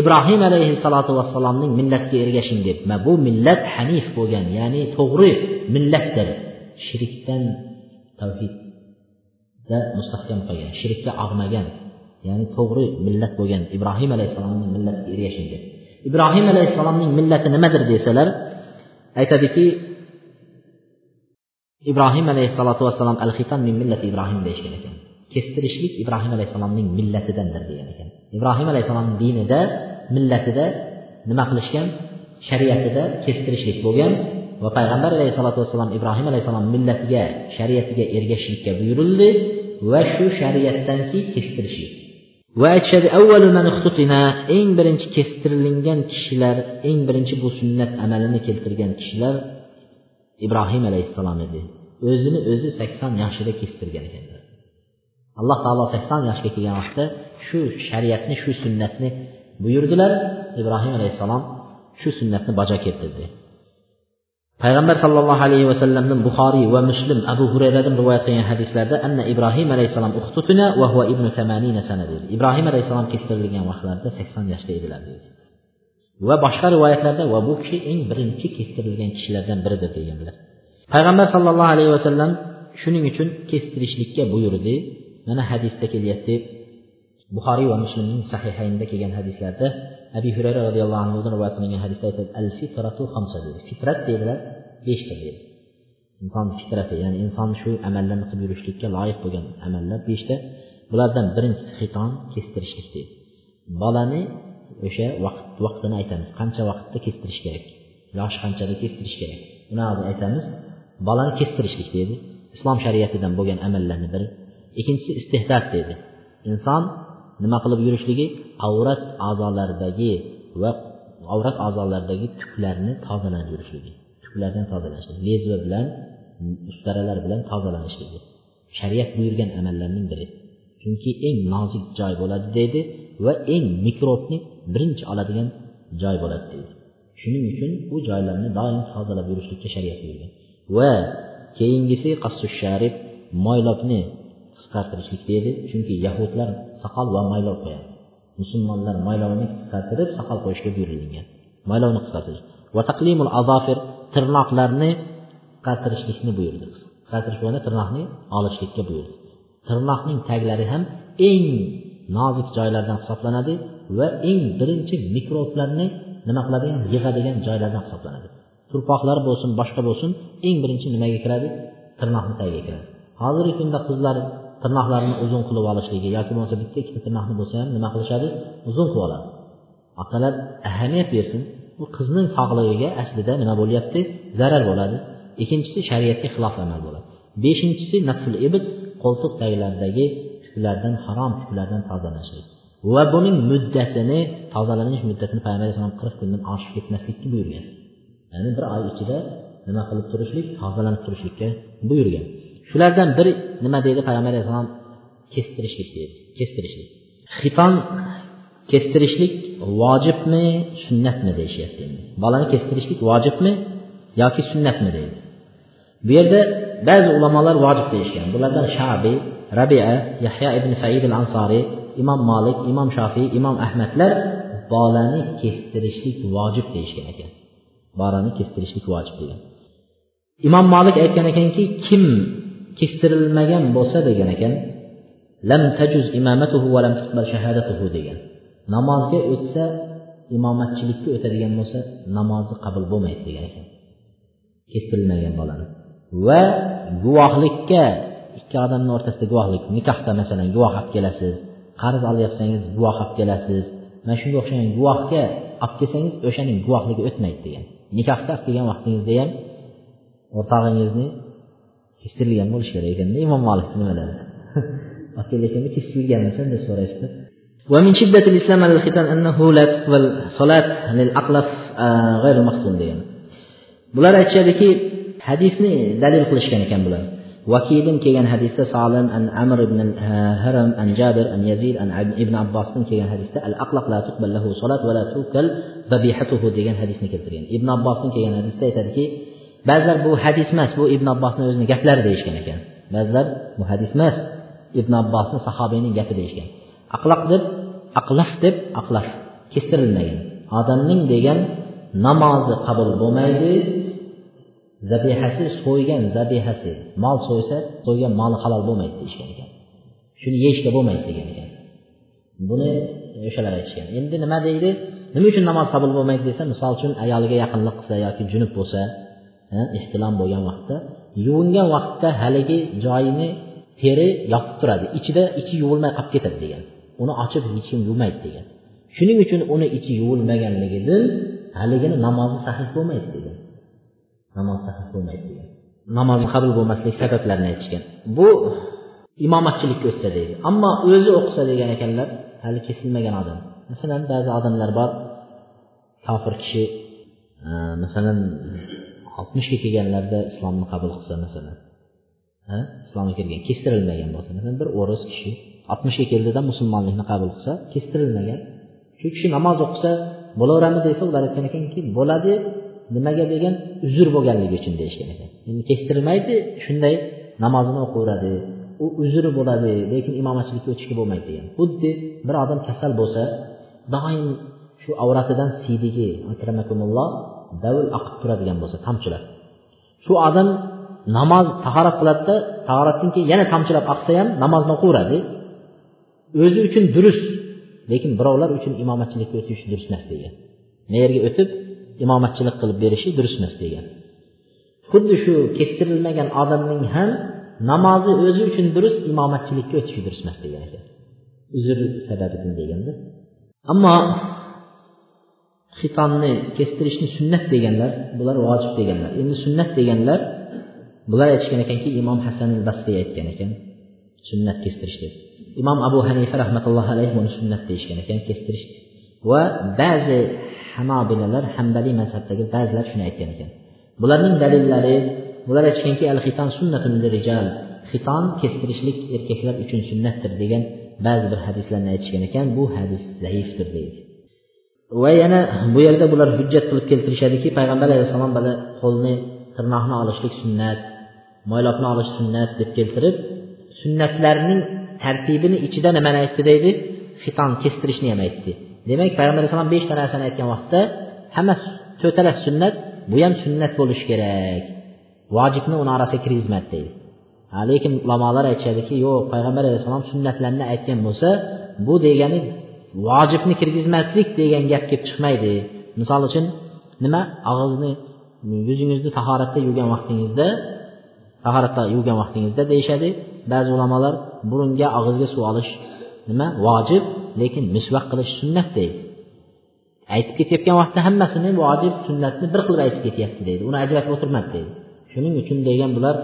Ibrohim alayhissalotu vassalomning millatiga ergashing deb. Va bu millat hanif bo'lgan ya'ni to'g'ri millatdir. Shirkdan tavhidda mustahkam qolgan shirkka og'magan. Ya'ni to'g'ri millat bo'lgan ibrohim alayhissalomning millatiga ergashing deb ibrohim alayhissalomning millati nimadir desalar aytadiki ibrohim alayhissalotu vassalom al xitan min millati ibrohim deyishgan ekan. Kestirishlik ibrohim alayhissalomning millatidandir degan ekan. Ibrohim alayhissalomning dinida millatida nima qilishgan? Shariatida kestirishlik bo'lgan va payg'ambar alayhissalotu vassalom ibrohim alayhissalom millatiga shariatiga ergashishlikka buyurildi va shu shariatdanki kestirishlik. Kestirishlik va aytishadi eng birinchi kestirilgan kishilar eng birinchi bu sunnat amalini keltirgan kishilar ibrohim alayhissalom edi. O'zini o'zi sakson yoshida kestirgan ekanlar. Alloh taolo sakson yoshga kelgan vaqtda shu shariatni shu sunnatni buyurdilar. Ibrohim alayhissalom shu sunnatni bajo keltirdi. Payg'ambar sollallohu alayhi vasallamdan buxoriy va muslim abu hurayradan rivoyat qilgan hadislarda anna ibrohim alayhissalom uxtutuna va huva ibnu samanina sana deydi ibrohim alayhissalom kestirilgan vaqtlarida sakson yoshda edilar deydi va boshqa rivoyatlarda va bu kishi eng birinchi kestirilgan kishilardan biridir deganlar. Payg'ambar sollallohu alayhi vasallam shuning uchun kestirishlikka buyurdi. Mana hadisda kelyapti buxoriy va muslimning sahihaynida kelgan hadislarda abi hurayra roziyallohu anhudan rivoyat qilingan hadisda aytadi al fitratu xamsa deydi fitrat deydilar beshta deydi. Inson fitrati ya'ni inson shu amallarni qilib yurishlikka loyiq bo'lgan amallar beshta. Bulardan birinchisi xiton kestirishlik deydi bolani o'sha vaqt vaqtini aytamiz. Qancha vaqtda kestirish kerak? Yoshi qanchada kestirish kerak? Uni aytamiz. Bolani kestirishlik deydi. Islom shariatidan bo'lgan amallarni biri. Ikkinchisi istihdod deydi. Inson nima qilib yurishligi? Avrat a'zolaridagi va avrat a'zolaridagi tuklarni tozalanib yurishligi. Tuklardan tozalanishlik lezva bilan ustaralar bilan tozalanishligi shariat buyurgan amallarning biri. Chunki eng nozik joy bo'ladi deydi va eng mikrobni birinchi oladigan joy bo'ladi deydi. Shuning uchun u joylarni doim tozalab yurishlikka shariat buyurgan. Va keyingisi qassu sharif moylobni qisqartirishlik deydi chunki yahudlar soqol va maylov qo'yadi. Musulmonlar maylovni qisqartirib soqol qo'yishga buyurilgan. Maylovni qisqartirish. Va taqlimul azofir tirnoqlarni qisqartirishlikni buyurdi. Qisqartirish bo'lganda tirnoqni olishlikka buyurdi. Tirnoqning taglari ham eng nozik joylardan hisoblanadi va eng birinchi mikroblarni nima qiladigan yig'adigan joylardan hisoblanadi. Turpoqlar bo'lsin boshqa bo'lsin eng birinchi nimaga kiradi? Tirnoqni tagiga kiradi. Hozirgi kunda qizlar tirnoqlarini uzun qilib olishligi yoki bo'lmasa bitta ikkita tirnoqni bo'lsa ham nima qilishadi? Uzun qilib oladi. Otalar ahamiyat bersin bu qizning sog'lig'iga aslida nima bo'lyapti? Zarar bo'ladi. Ikkinchisi shariatga xilof amal bo'ladi. Beshinchisi nafsul ibd qo'ltiq taglaridagi tuklardan harom tuklardan tozalashlik va buning muddatini tozalanish muddatini payg'ambar alayhisalom qirq kundan oshib ketmaslikka buyurgan. Ya'ni bir oy ichida nima qilib turishlik? Tozalanib turishlikka buyurgan. Shulardan biri nima deydi? Payg'ambar alayhissalom kestirishlik deydi. Kestirishlik. Xiton kestirishlik vojibmi sunnatmi deyishyapti endi. Bolani kestirishlik vojibmi yoki sunnatmi deydi. Bu yerda ba'zi ulamolar vojib deyishgan. Bulardan shabiy rabia yahya ibn said al ansoriy imom molik imom shofiy imom ahmadlar bolani kestirishlik vojib deyishgan ekan. Bolani kestirishlik vojib degan. Imom molik aytgan ekanki kim kestirilmagan bo'lsa degan ekan lam tajuz imamatuhu va lam tuqbal shahadatuhu degan. Namozga o'tsa imomatchilikka o'tadigan bo'lsa namozi qabul bo'lmaydi degan ekan. Kestirilmagan bolani va guvohlikka ikki odamni o'rtasida guvohlik nikohda masalan guvoh olib kelasiz qarz olyapsangiz guvoh olib kelasiz mana shunga o'xshagan guvohga olib kelsangiz o'shaning guvohligi o'tmaydi degan. Nikohda olib kelgan vaqtingizda ham o'rtog'ingizni kechirilgan bo'lishi kerak ekanda imom molik nimalar olib kelayotganda kechirilganmisa deb so'rashdi ومن شدة الإسلام على الختان أنه لا تقبل صلاة للأقلف غير المختون degan bular aytishadiki hadisni dalil qilishgan ekan bular vakilim kelgan hadisda solim an amr ibn haram an jabir an yazid an ibn abbosdan kelgan hadisda al aqlaq la tuqbal lahu salat va la tukal zabihatuhu degan hadisni keltirgan ibn abbosdan kelgan hadisda aytadiki ba'zilar bu hadis emas bu ibn abbosni o'zini gaplari deyishgan ekan. Ba'zilar bu hadis emas ibn abbosni sahobiyning gapi deyishgan. Aqloq deb aqlaf deb aqlaf kestirilmagan. Odamning degan namozi qabul bo'lmaydi zabihasi so'ygan zabihasi mol so'ysa so'ygan moli halol bo'lmaydi deyishgan ekan. Shuni yeyishga bo'lmaydi degan ekan. Buni o'shalar aytishgan. Endi nima deydi? Nima uchun namoz qabul bo'lmaydi desa misol uchun ayoliga yaqinlik qilsa yoki junub bo'lsa ehtilom bo'lgan vaqtda. Yuvingan vaqtda haligi joyini teri yopib turadi. Ichida ichi yuvilmay qolib ketadi degan. Uni ochib hech kim yuvmaydi degan. Shuning uchun uni ichi yuvilmaganligidan haligini namozi sahih bo'lmaydi degan. Namoz sahih bo'lmaydi degan. Namozni qabul bo'lmaslik sabablarini aytishgan. Bu imomatchilikka o'tsa deydi. Ammo o'zi o'qisa degan ekanlar hali kesilmagan odam. Masalan ba'zi odamlar bor kofir kishi. Masalan oltmishga kelganlarida islomni qabul qilsa masalan islomga kirgan kestirilmagan bo'lsa masalan bir o'ris kishi oltmishga keldida musulmonlikni qabul qilsa kestirilmagan. Shu kishi namoz o'qisa bo'laveradimi desa ular aytgan ekanki bo'ladi nimaga degan uzr bo'lganligi uchun deyishgan ekan. Endi kestirilmaydi shunday namozini o'qiveradi u uzri bo'ladi lekin imomatchilikka o'tishga bo'lmaydi degan. Xuddi bir odam kasal bo'lsa doim shu avratidan siydigi akramakumulloh davl oqib turadigan bo'lsa tomchilab shu odam namoz tahorat qiladida tahoratdan keyin yana tomchilab oqsa ham namozni o'qiveradi o'zi uchun durust lekin birovlar uchun imomatchilikka o'tish durust emas degan. Yerga o'tib imomatchilik qilib berishi durust emas degan. Xuddi shu kestirilmagan odamning ham namozi o'zi uchun durust imomatchilikka o'tishi durust emas degan ekan. Uzr sababidan deganda. Ammo xitonni kestirishni sunnat deganlar bular vojib deganlar. Endi sunnat deganlar bular aytishgan ekanki imom hasan basriy aytgan ekan sunnat kestirish deb. Imom abu hanifa rahmatullohi alayhi buni sunnat deyishgan ekan kestirishdi. Va ba'zi hanobilalar hambaliy mazhabdagi ba'zilar shuni aytgan ekan. Bularning dalillari bular aytishganki al xiton sunnatun rijal xiton kestirishlik erkaklar uchun sunnatdir degan ba'zi bir hadislarni aytishgan ekan. Bu hadis zaifdir deydi. Va yana bu yerda bular hujjat qilib keltirishadiki payg'ambar alayhissalom bola qo'lni tirnoqni olishlik sunnat moylobni olish sunnat deb keltirib sunnatlarning tartibini ichida nimani aytdi deydi? Xiton kestirishni ham aytdi. Demak payg'ambar alayhissalom beshta narsani aytgan vaqtda hammasi to'rtala sunnat bu ham sunnat bo'lishi kerak. Vojibni uni orasiga kirgizmadi deydi. Lekin ulamolar aytishadiki yo'q payg'ambar alayhissalom sunnatlarni aytgan bo'lsa bu degani vojibni kirgizmaslik degan gap kelib chiqmaydi. Misol uchun nima? Og'izni yuzingizni tahoratda yuvgan vaqtingizda tahoratda yuvgan vaqtingizda deyishadi. Ba'zi ulamolar burunga og'izga suv olish nima? Vojib lekin misvaq qilish sunnat deydi. Aytib ketayotgan vaqtda hammasini vojib sunnatni bir qilib aytib ketyapti deydi. Uni ajratib o'tirmadi deydi. Shuning uchun degan bular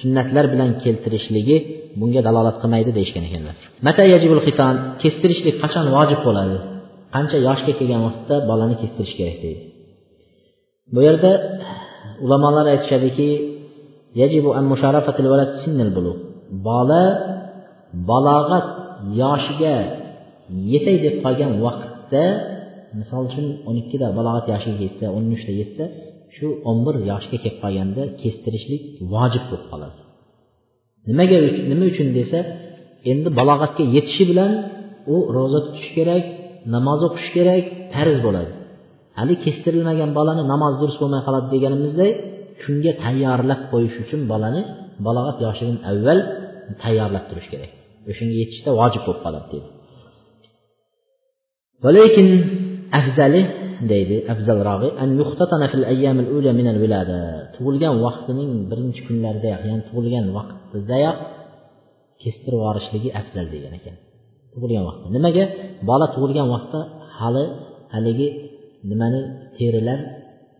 sunnatlar bilan keltirishligi bunga dalolat qilmaydi deyishgan ekanlar. Mata yajibul xitan kestirishlik qachon vojib bo'ladi? Qancha yoshga kelgan vaqtda bolani kestirish kerak deydi. Bu yerda ulamolar aytishadiki an bulug. Bola balog'at yoshiga yetay deb qolgan vaqtda misol uchun o'n ikkida balog'at yoshiga yetsa o'n uchda yetsa shu o'n bir yoshga kelib qolganda kestirishlik vojib bo'lib qoladi. Nimaga nima uchun desa endi balog'atga yetishi bilan u ro'za tutish kerak namoz o'qish kerak farz bo'ladi. Hali kestirilmagan bolani namoz durust bo'lmay qoladi deganimizdek shunga tayyorlab qo'yish uchun bolani balog'at yoshidan avval tayyorlab turish kerak. O'shanga yetishda vojib bo'lib qoladi deydi. Lekin afzali deydi afzalrog'i an min al tug'ilgan vaqtining birinchi kunlaridayoq ya'ni tug'ilgan vaqtidayoq kestirib yuborishligi afzal degan ekan. Tug'ilgan vaqtda. Nimaga? Bola tug'ilgan vaqtda hali haligi nimani terilar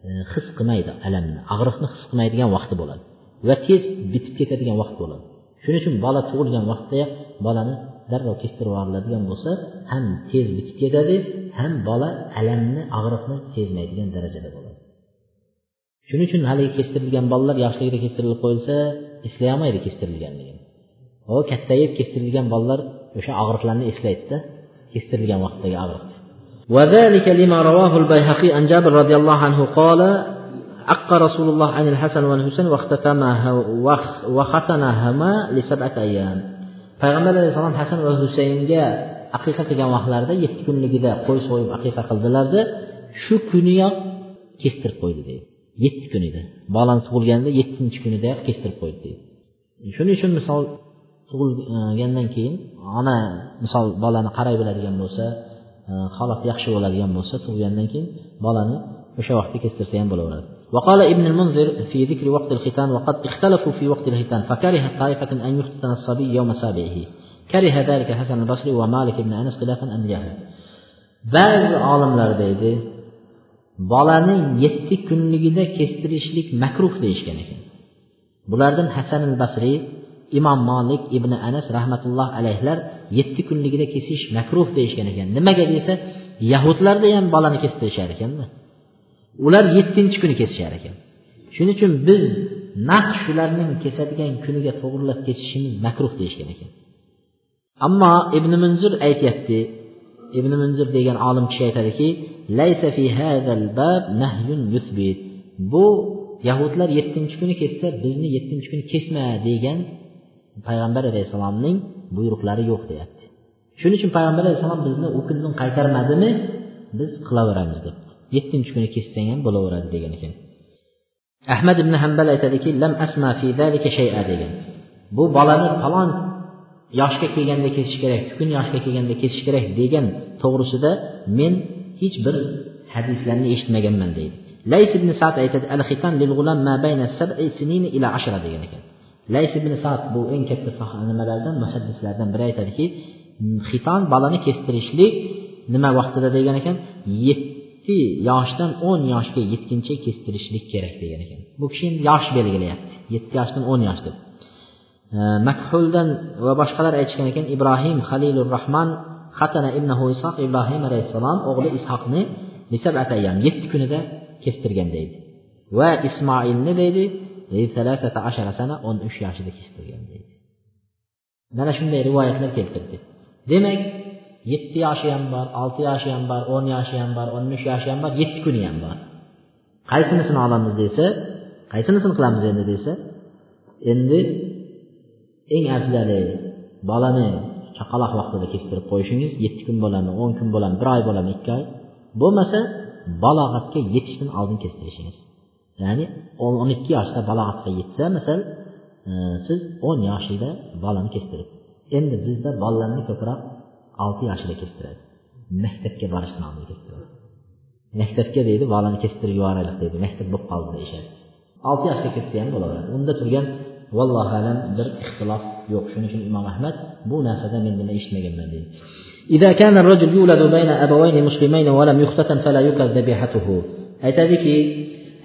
e, his qilmaydi alamni og'riqni his qilmaydigan vaqti bo'ladi. Va tez bitib ketadigan vaqt bo'ladi. Shuning uchun bola tug'ilgan vaqtdayoq bolani darrov kestirib yuboriladigan bo'lsa ham tez bitib ketadi ham bola alamni og'riqni sezmaydigan darajada bo'ladi shuning uchun haligi kestirilgan bolalar yoshligida kestirilib qo'yilsa eslay olmaydi kestirilganligini u kattayib kestirilgan bolalar o'sha og'riqlarni eslaydida kestirilgan vaqtdagi og'riq وذلك لما رواه البيهقي عن جابر رضي الله عنه قال عق رسول الله عن الحسن والحسين وختنهما لسبعة أيام payg'ambar alayhissalom hasan va husaynga aqiqa qilgan vaqtlarida yetti kunligida qo'y so'yib aqiqa qildilarda shu kuniyoq kestirib qo'ydi deydi. Yetti kunida bolani tug'ilganda yettinchi kunidayoq kestirib qo'ydi deydi. Shuning uchun misol tug'ilgandan keyin ona misol bolani qaray biladigan bo'lsa e, holati yaxshi bo'ladigan bo'lsa tug'ilgandan keyin bolani o'sha vaqtda kestirsa ham bo'laveradi. وقال ابن المنذر في ذكر وقت الختان وقد اختلفوا في وقت الختان فكره طائفة أن يختن الصبي يوم سابعه كره ذلك حسن البصري ومالك بن أنس خلافا عن جهل ba'zi olimlar deydi bolani yetti kunligida kestirishlik makruh deyishgan ekan bulardan hasan al basriy imom molik ibn anas rahmatulloh alayhlar yetti kunligida kesish makruh deyishgan ekan nimaga desa yahudlarda ham bolani kestirishar ekanda Ular yettinchi kuni kesishar ekan. Shuning uchun biz naq shularning kesadigan kuniga to'g'irlab kesishimiz makruh deyishgan ekan. Ammo ibn munzir aytyapti ibn munzir degan olim kishi aytadiki bu yahudlar yettinchi kuni kessa bizni yettinchi kuni kesma degan payg'ambar alayhissalomning buyruqlari yo'q deyapti. Shuning uchun payg'ambar alayhissalom bizni u kundan qaytarmadimi? Biz qilaveramiz debdi yettinchi kuni kessang ham bo'laveradi degan ekan. Ahmad ibn hambal aytadiki lam asma fi zalika shay'a degan. Bu bolani falon yoshga kelganda kesish kerak kun yoshga kelganda kesish kerak degan to'g'risida men hech bir hadislarni eshitmaganman deydi. Lays ibn sad aytadi al xitan lil g'ulam ma bayna sab'i sinina ila ashra degan ekan. Lays ibn sad bu eng katta nimalardan muhaddislardan biri aytadiki xiton bolani kestirishlik nima vaqtida? degan ekan. Ki, yoshdan o'n yoshga yetguncha kestirishlik kerak degan ekan. Bu kishi endi yosh belgilayapti. Yetti yoshdan o'n yosh deb. Makhuldan va boshqalar aytishgan ekan ibrohim halilur rahmon xatana ibnahu ishoq ibrohim alayhissalom o'g'li ishoqni yetti kunida kestirgan deydi. Va ismoilni deydi sana o'n uch yoshida kestirgan deydi. Mana shunday rivoyatlar keltirdi. Demak yetti yoshi ham bor olti yoshi ham bor o'n yoshi ham bor o'n uch yoshi ham bor yetti kuni ham bor. Qaysinisini olamiz desa qaysinisini qilamiz endi desa endi eng afzali bolani chaqaloq vaqtida kestirib qo'yishingiz yetti kun bo'ladimi o'n kun bo'ladimi bir oy bo'ladimi ikki oy bo'lmasa balog'atga yetishdan oldin kestirishingiz. Ya'ni o'n ikki yoshda balog'atga yetsa misol e, siz o'n yoshida bolani kestirib endi bizda bolalarni ko'proq olti yoshida kestiradi maktabga borishdan oldin kestiradi maktabga deydi bolani kestirib yuboraylik deydi maktab bo'lib qoldi deyishadi olti yoshga ketsa ham bo'laveradi unda turgan vallohu alam bir ixtilof yo'q shuning uchun imom ahmad bu narsada men nima eshitmaganman deydi إذا كان الرجل يولد بين أبوين مسلمين ولم يختتن فلا يكل ذبيحته aytadiki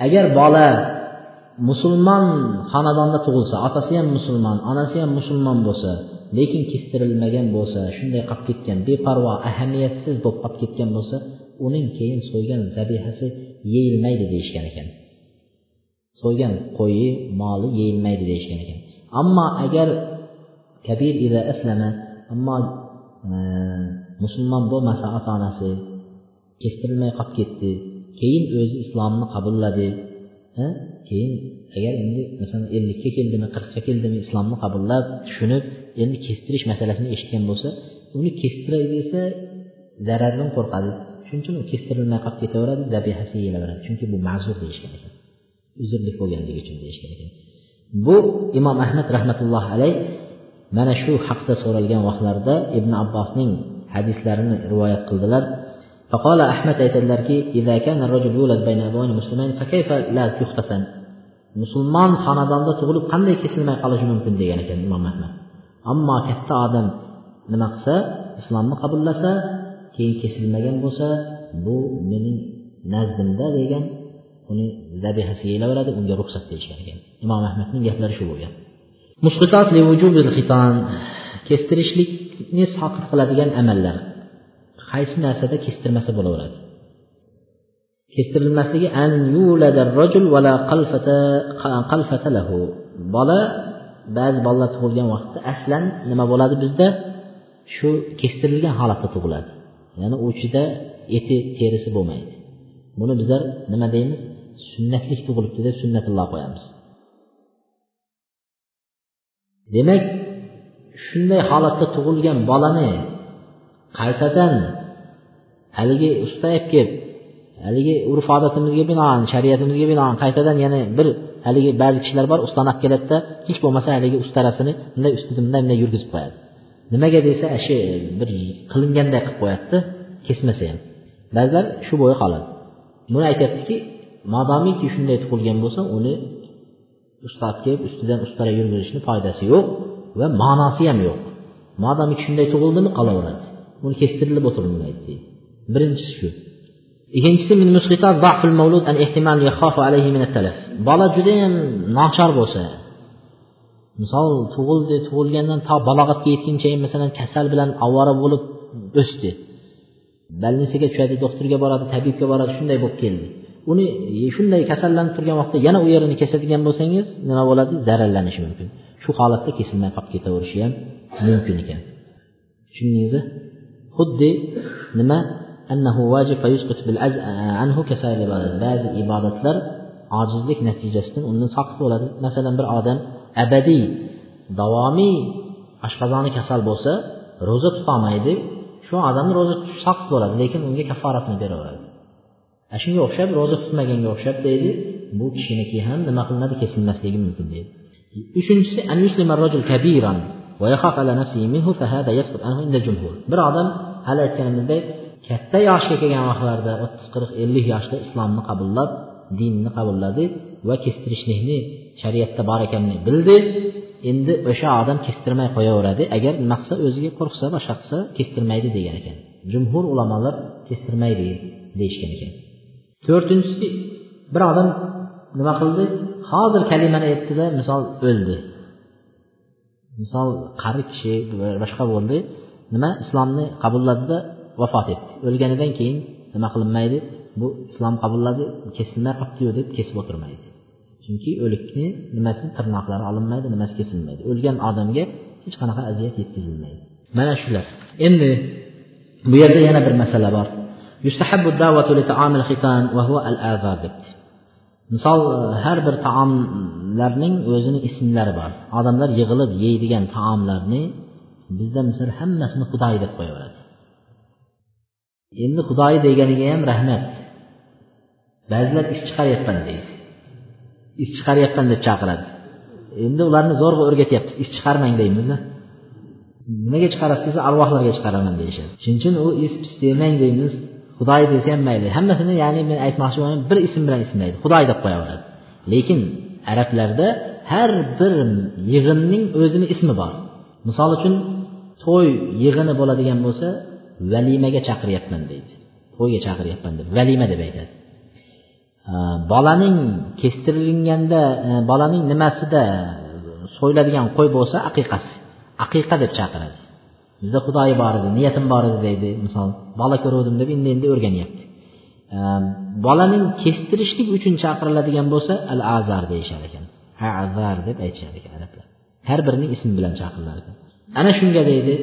agar bola musulmon xonadonda tug'ilsa otasi ham musulmon onasi ham musulmon bo'lsa lekin kestirilmagan bo'lsa shunday qolib ketgan beparvo ahamiyatsiz bo'lib qolib ketgan bo'lsa uning keyin so'ygan zabihasi yeyilmaydi deyishgan ekan. So'ygan qo'yi moli yeyilmaydi deyishgan ekan. Ammo agar kabir ila aslama ammo e, musulmon bo'lmasa ota onasi kestirilmay qolib ketdi keyin o'zi islomni qabulladi e, keyin agar endi masalan ellikka keldimi qirqqa keldimi islomni qabullab tushunib endi kestirish masalasini eshitgan bo'lsa uni kestiray desa zarardan qo'rqadi shuning uchun u kestirilmay qolib ketaveradi zabihasi yeyilaveradi chunki bu ma'zur deyishgan ekan uzrlik bo'lganligi uchun deyishgan ekan bu imom ahmad rahmatullohi alayh mana shu haqda so'ralgan vaqtlarida ibn abbosning hadislarini rivoyat qildilar فقال أحمد aytadilarki إذا كان الرجل يولد بين أبوين مسلمين فكيف لا يختتن musulmon xonadonda tug'ilib qanday kesilmay qolishi mumkin degan ekan imom ahmad Ammo katta odam nima qilsa islomni qabullasa keyin kesilmagan bo'lsa bu mening nazdimda degan uni zabihasiga yeyilaveradi unga ruxsat deyishgan ekan. Imom ahmadning gaplari shu bo'lgan. Kestirishlikni soqit qiladigan amallar. Qaysi narsada kestirmasa bo'laveradi? Kestirilmasligi an rajul vala qalfata lahu. Bola ba'zi bolalar tug'ilgan vaqtda aslan nima bo'ladi bizda? Shu kestirilgan holatda tug'iladi. Ya'ni u ichida eti terisi bo'lmaydi. Buni bizlar nima deymiz? Sunnatlik tug'ilibdi deb sunnatulloh qo'yamiz. Demak shunday holatda tug'ilgan bolani qaytadan haligi ustayib kelib haligi urf odatimizga binoan shariatimizga binoan qaytadan yana bir haligi ba'zi kishilar bor ustani olib keladida hech bo'lmasa haligi ustarasini bunday ustida bunday bunday yurgizib qo'yadi. Nimaga desa shu bir qilinganday qilib qo'yadida kesmasa ham. Ba'zilar shu bo'yi qoladi. Buni aytyaptiki modomiki shunday tug'ilgan bo'lsa uni ustab kelib ustidan ustara yurgizishni foydasi yo'q va ma'nosi ham yo'q. Modomiki shunday tug'ildimi qolaveradi. Uni kestirilib o'tirilmaydi deydi. Birinchisi shu. Ikkinchisi bola judayam nochor bo'lsa misol tug'ildi tug'ilgandan to balog'atga yetguncha masalan kasal bilan ovora bo'lib o'sdi. Больницаga tushadi doktorga boradi tabibga boradi shunday bo'lib keldi. Uni e, shunday kasallanib turgan vaqtda yana u yerini kesadigan bo'lsangiz nima bo'ladi? Zararlanishi mumkin. Shu holatda kesilmay qolib ketaverishi ham mumkin ekan. Tushundingizmi xuddi nima? Annahu vajib bil anhu ba'zi ibodatlar ojizlik natijasidan undan soqit bo'ladi. Masalan bir odam abadiy davomiy oshqozoni kasal bo'lsa ro'za tutolmaydi. Shu odamni ro'za tutish soqit bo'ladi lekin unga kafforatni beraveradi. Shunga o'xshab ro'za tutmaganga o'xshab deydi bu kishiniki ham nima qilinadi kesilmasligi mumkin deydi. Uchinchisi bir odam hali aytganimizdek katta yoshga kelgan vaqtlarida o'ttiz qirq ellik yoshda islomni qabullab dinni qabulladi va kestirishlikni shariatda bor ekanini bildi. Endi o'sha odam kestirmay qo'yaveradi. Agar nima qilsa o'ziga qo'rqsa boshqa qilsa kestirmaydi degan ekan. Jumhur ulamolar kestirmaydi deyishgan ekan. To'rtinchisi bir odam nima qildi? Hozir kalimani aytdida misol o'ldi. Misol qari kishi boshqa bo'ldi. Nima? Islomni qabulladida vafot etdi. O'lganidan keyin nima qilinmaydi? Bu islom qabulladi kesilmay qolibdiyu deb kesib o'tirmaydi. Chunki o'likni nimasi tirnoqlari olinmaydi nimasi kesilmaydi. O'lgan odamga hech qanaqa aziyat yetkazilmaydi. Mana shular. Endi bu yerda yana bir masala bor. Misol e, har bir taomlarning o'zini ismlari bor. Odamlar yig'ilib yeydigan taomlarni bizda misol hammasini xudoy deb qo'yaveradi. Endi xudoy deganiga ham rahmat. Ba'zilar ish chiqaryapman deydi. Ish chiqaryapman deb chaqiradi. Endi ularni zo'rg'a o'rgatyapmiz ish chiqarmang deymizda. Nimaga chiqarasiz? Desa arvohlarga chiqaraman deyishadi. Shuning uchun u is pis demang deymiz xudoy desa ham mayli. Hammasini ya'ni men aytmoqchi bo'lganim bir ism bilan ismlaydi. Xudoy deb qo'yaveradi. Lekin arablarda har bir yig'inning o'zini ismi bor. Misol uchun to'y yig'ini bo'ladigan bo'lsa valimaga chaqiryapman deydi. To'yga chaqiryapman deb. Valima deb aytadi. Bolaning kestirilganda e, bolaning nimasida so'yiladigan qo'y bo'lsa aqiqasi. Aqiqa deb chaqiradi. Bizda xudoyi bor edi niyatim bor edi deydi. Misol bola ko'ruvdim deb endi endi o'rganyapti. Bolaning kestirishlik uchun chaqiriladigan bo'lsa al azar deyishar ekan. Azar deb aytishar ekan arablar. Har birining ismi bilan chaqirilar ekan. Ana shunga deydi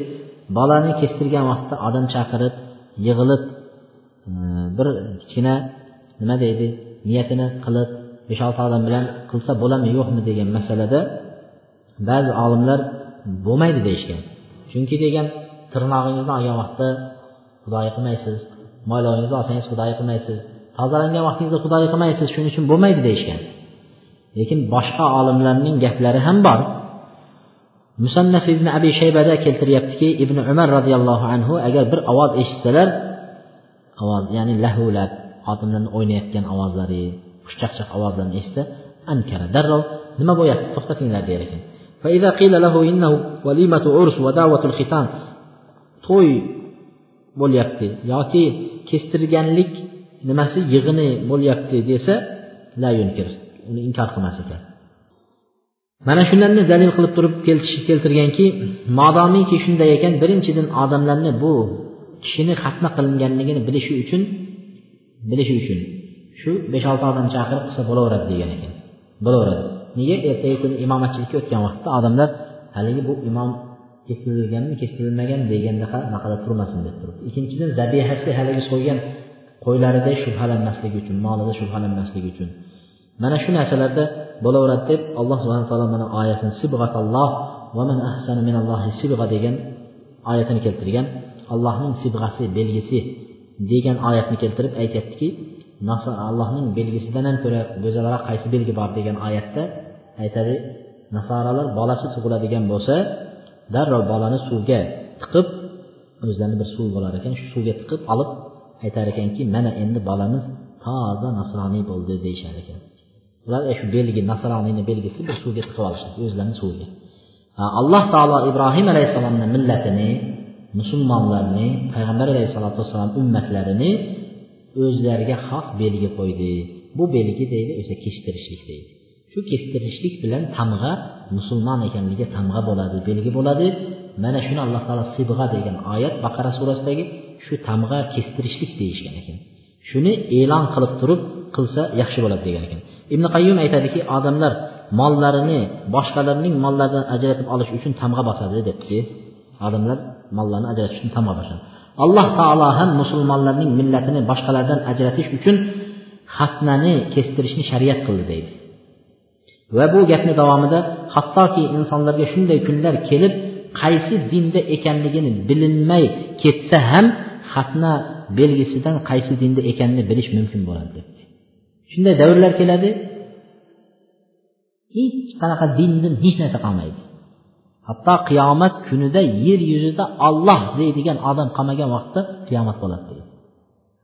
bolani kestirgan vaqtda odam chaqirib yig'ilib e, bir kichkina nima deydi niyatini qilib besh olti odam bilan qilsa bo'ladimi yo'qmi degan masalada ba'zi olimlar bo'lmaydi deyishgan. Chunki degan tirnog'ingizni olgan vaqtda xudoyi qilmaysiz moylovingizni olsangiz xudoyi qilmaysiz tozalangan vaqtingizda xudoyi qilmaysiz shuning uchun bo'lmaydi deyishgan. Lekin boshqa olimlarning gaplari ham bor. Musannaf ibn abi shaybada keltiryaptiki ibn umar roziyallohu anhu agar bir ovoz eshitsalar ovoz ya'ni lahulab xotinlarni o'ynayotgan ovozlari xushchaqchaq ovozlarni eshitsa ankara darrov nima bo'lyapti to'xtatinglar der ekan. To'y bo'lyapti yoki kestirganlik nimasi yig'ini bo'lyapti desa la yunkir uni inkor qilmas ekan. Mana shularni dalil qilib turib keltirganki modomiki shunday ekan birinchidan odamlarni bu kishini xatna qilinganligini bilishi uchun bilishi uchun shu besh olti odam chaqirib qilsa bo'laveradi degan ekan. Bo'laveradi. Nega ertagi kuni imomatchilikka o'tgan vaqtda odamlar haligi bu imom kesilganmi kesilmagan deganda anaqa turmasin deb turib ikkinchidan zabihasi haligi so'ygan qo'ylarida shubhalanmasligi uchun molida shubhalanmasligi uchun. Mana shu narsalarda bo'laveradi deb alloh subhana taolo mana oyatini sibg'atalloh va man ahsanu minallohi sibg'a degan oyatini keltirgan. Allohning sibg'asi belgisi degan oyatni keltirib aytyaptiki allohning belgisidan ham ko'ra go'zalroq qaysi belgi bor degan oyatda aytadi nasoralar bolasi tug'iladigan bo'lsa darrov bolani suvga tiqib o'zlarini bir suv bo'lar ekan shu suvga tiqib olib aytar ekanki mana endi bolamiz toza nasroniy bo'ldi deyishar ekan. Ular shu belgi nasroniyni belgisi bir suvga tiqib olishadi o'zlarini suviga alloh taolo ibrohim alayhissalomni millatini musulmonlarni payg'ambar alayhissalotu vassalom ummatlarini o'zlariga xos belgi qo'ydi. Bu belgi deydi o'sha kechtirishlik deydi. Shu kestirishlik bilan tamg'a musulmon ekanligiga tamg'a bo'ladi belgi bo'ladi. Mana shuni alloh taolo sibg'a degan oyat baqara surasidagi shu tamg'a kestirishlik deyishgan ekan. Shuni e'lon qilib turib qilsa yaxshi bo'ladi degan ekan. Ibn qayyum aytadiki odamlar mollarini boshqalarning mollaridan ajratib olish uchun tamg'a bosadi debdi. Odamlar mollarni ajratish uchun tamg'a alloh taolo ham musulmonlarning millatini boshqalardan ajratish uchun xatnani kestirishni shariat qildi deydi. Va bu gapni davomida hattoki insonlarga shunday kunlar kelib qaysi dinda ekanligini bilinmay ketsa ham xatna belgisidan qaysi dinda ekanini bilish mumkin bo'ladi debdi shunday davrlar keladi. Hech qanaqa dindan hech narsa qolmaydi. Hatto qiyomat kunida yer yuzida olloh deydigan odam qolmagan vaqtda qiyomat bo'ladi deydi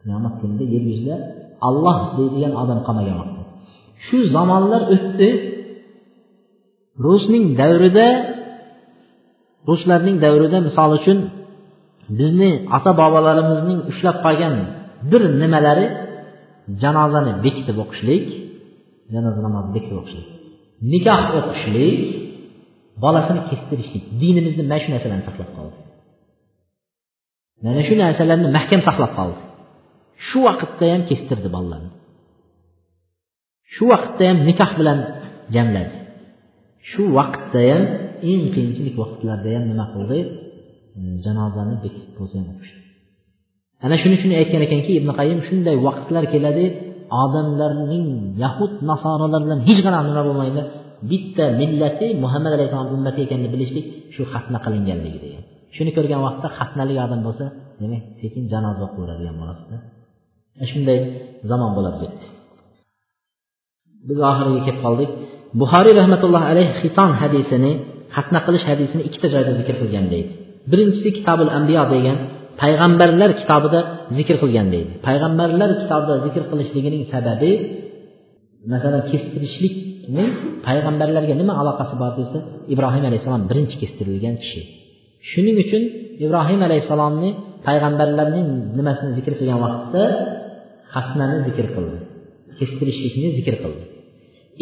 qiyomat kunida yer yuzida olloh deydigan odam qolmagan vaqtda. Shu zamonlar o'tdi. Rusning davrida ruslarning davrida misol uchun bizni ota bobolarimizning ushlab qolgan bir nimalari janozani bekitib o'qishlik janoza namozini bekitib o'qishlik nikoh o'qishlik bolasini kestirishlik dinimizni mana shu narsalarni saqlab qoldi. Mana shu narsalarni mahkam saqlab qoldi. Shu vaqtda ham kestirdi bolalarni shu vaqtda ham nikoh bilan jamladi. Shu vaqtda ham eng qiyinchilik vaqtlarda ham nima qildi? Janozani bekitib bo'lsa ham o'qishdi ana shuning uchun aytgan ekanki ibn qayim shunday vaqtlar keladi odamlarning yahud nasoralar bilan hech qanaqa nima bo'lmaydi. Bitta millati muhammad alayhissalom ummati ekanini bilishlik shu xatna qilinganligi degan shuni ko'rgan vaqtda xatnalik odam bo'lsa demak sekin janoza o'qiveradigan bo'lasizda. E, shunday zamon bo'ladi ketdi. Biz oxiriga kelib qoldik. Buxoriy rahmatullohi alayhi xiton hadisini xatna qilish hadisini ikkita joyda zikr qilgan deydi. Birinchisi kitobul ambiyo degan payg'ambarlar kitobida zikr qilgan deydi. Payg'ambarlar kitobida zikr qilishligining sababi masalan kestirishlikni payg'ambarlarga nima aloqasi bor desa ibrohim alayhissalom birinchi kestirilgan kishi. Shuning uchun ibrohim alayhissalomni payg'ambarlarning nimasini zikr qilgan vaqtda hasnani zikr qildi. Kestirishlikni zikr qildi.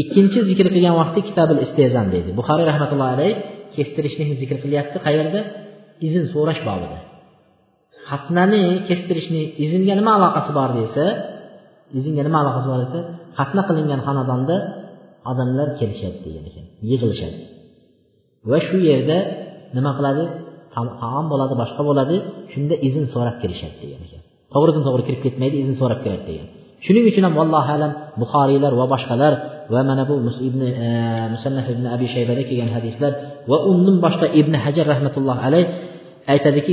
Ikkinchi zikr qilgan vaqti kitabil istezan deydi. Buxoriy rahmatullohi alayh kestirishlikni zikr qilyapti. Qayerda? Izn so'rash bobida. Xatnani kestirishni izinga nima aloqasi bor desa izinga nima aloqasi bor desa xatna qilingan xonadonda odamlar kelishadi degan ekan yig'ilishadi. Va shu yerda nima qiladi? Taom bo'ladi boshqa bo'ladi. Shunda izn so'rab kirishadi degan ekan. To'g'ridan to'g'ri kirib ketmaydi izn so'rab kiradi degan. Shuning uchun ham vallohu alam buxoriylar va boshqalar va mana bu ibn e, musannaf ibn abi shaybada kelgan hadislar va undan boshqa ibn hajar rahmatullohi alayh aytadiki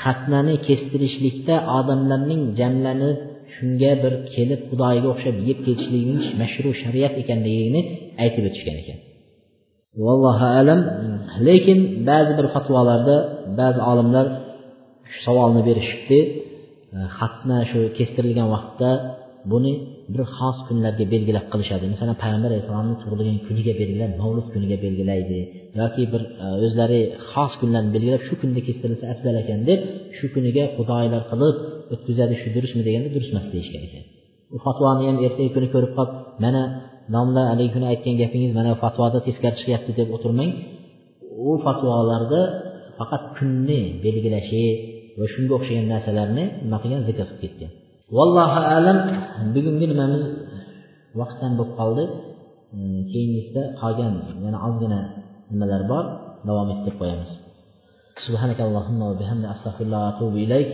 xatnani kestirishlikda odamlarning jamlanib shunga bir kelib xudoyga o'xshab yeb ketishligining mashru shariat ekanligini aytib o'tishgan ekan. Vallohu alam lekin ba'zi bir fatvolarda ba'zi olimlar shu savolni berishibdi. Xatni shu kestirilgan vaqtda buni bir xos kunlarga belgilab qilishadi. Masalan payg'ambar alayhissalomni tug'ilgan kuniga belgilab mavlud kuniga belgilaydi. Yoki bir e, o'zlari xos kunlarni belgilab shu kunda kestirilsa afzal ekan deb shu kuniga xudoylar qilib o'tkazadi shu durustmi deganda durust emas deyishgan ekan. U fatvoni ham ertangi kuni ko'rib qolib mana nomla haligi kuni aytgan gapingiz mana fatvoda teskari chiqyapti deb o'tirmang. U fatvolarda faqat kunni belgilashi va shunga o'xshagan narsalarni nima qilgan? Zikr qilib ketgan. vallohu alam bugungi nimamiz vaqt ham bo'lib qoldi keyingisida qolgan yana ozgina nimalar bor davom ettirib qo'yamiz سبحانك اللهم وبحمدك أستغفر الله وأتوب إليك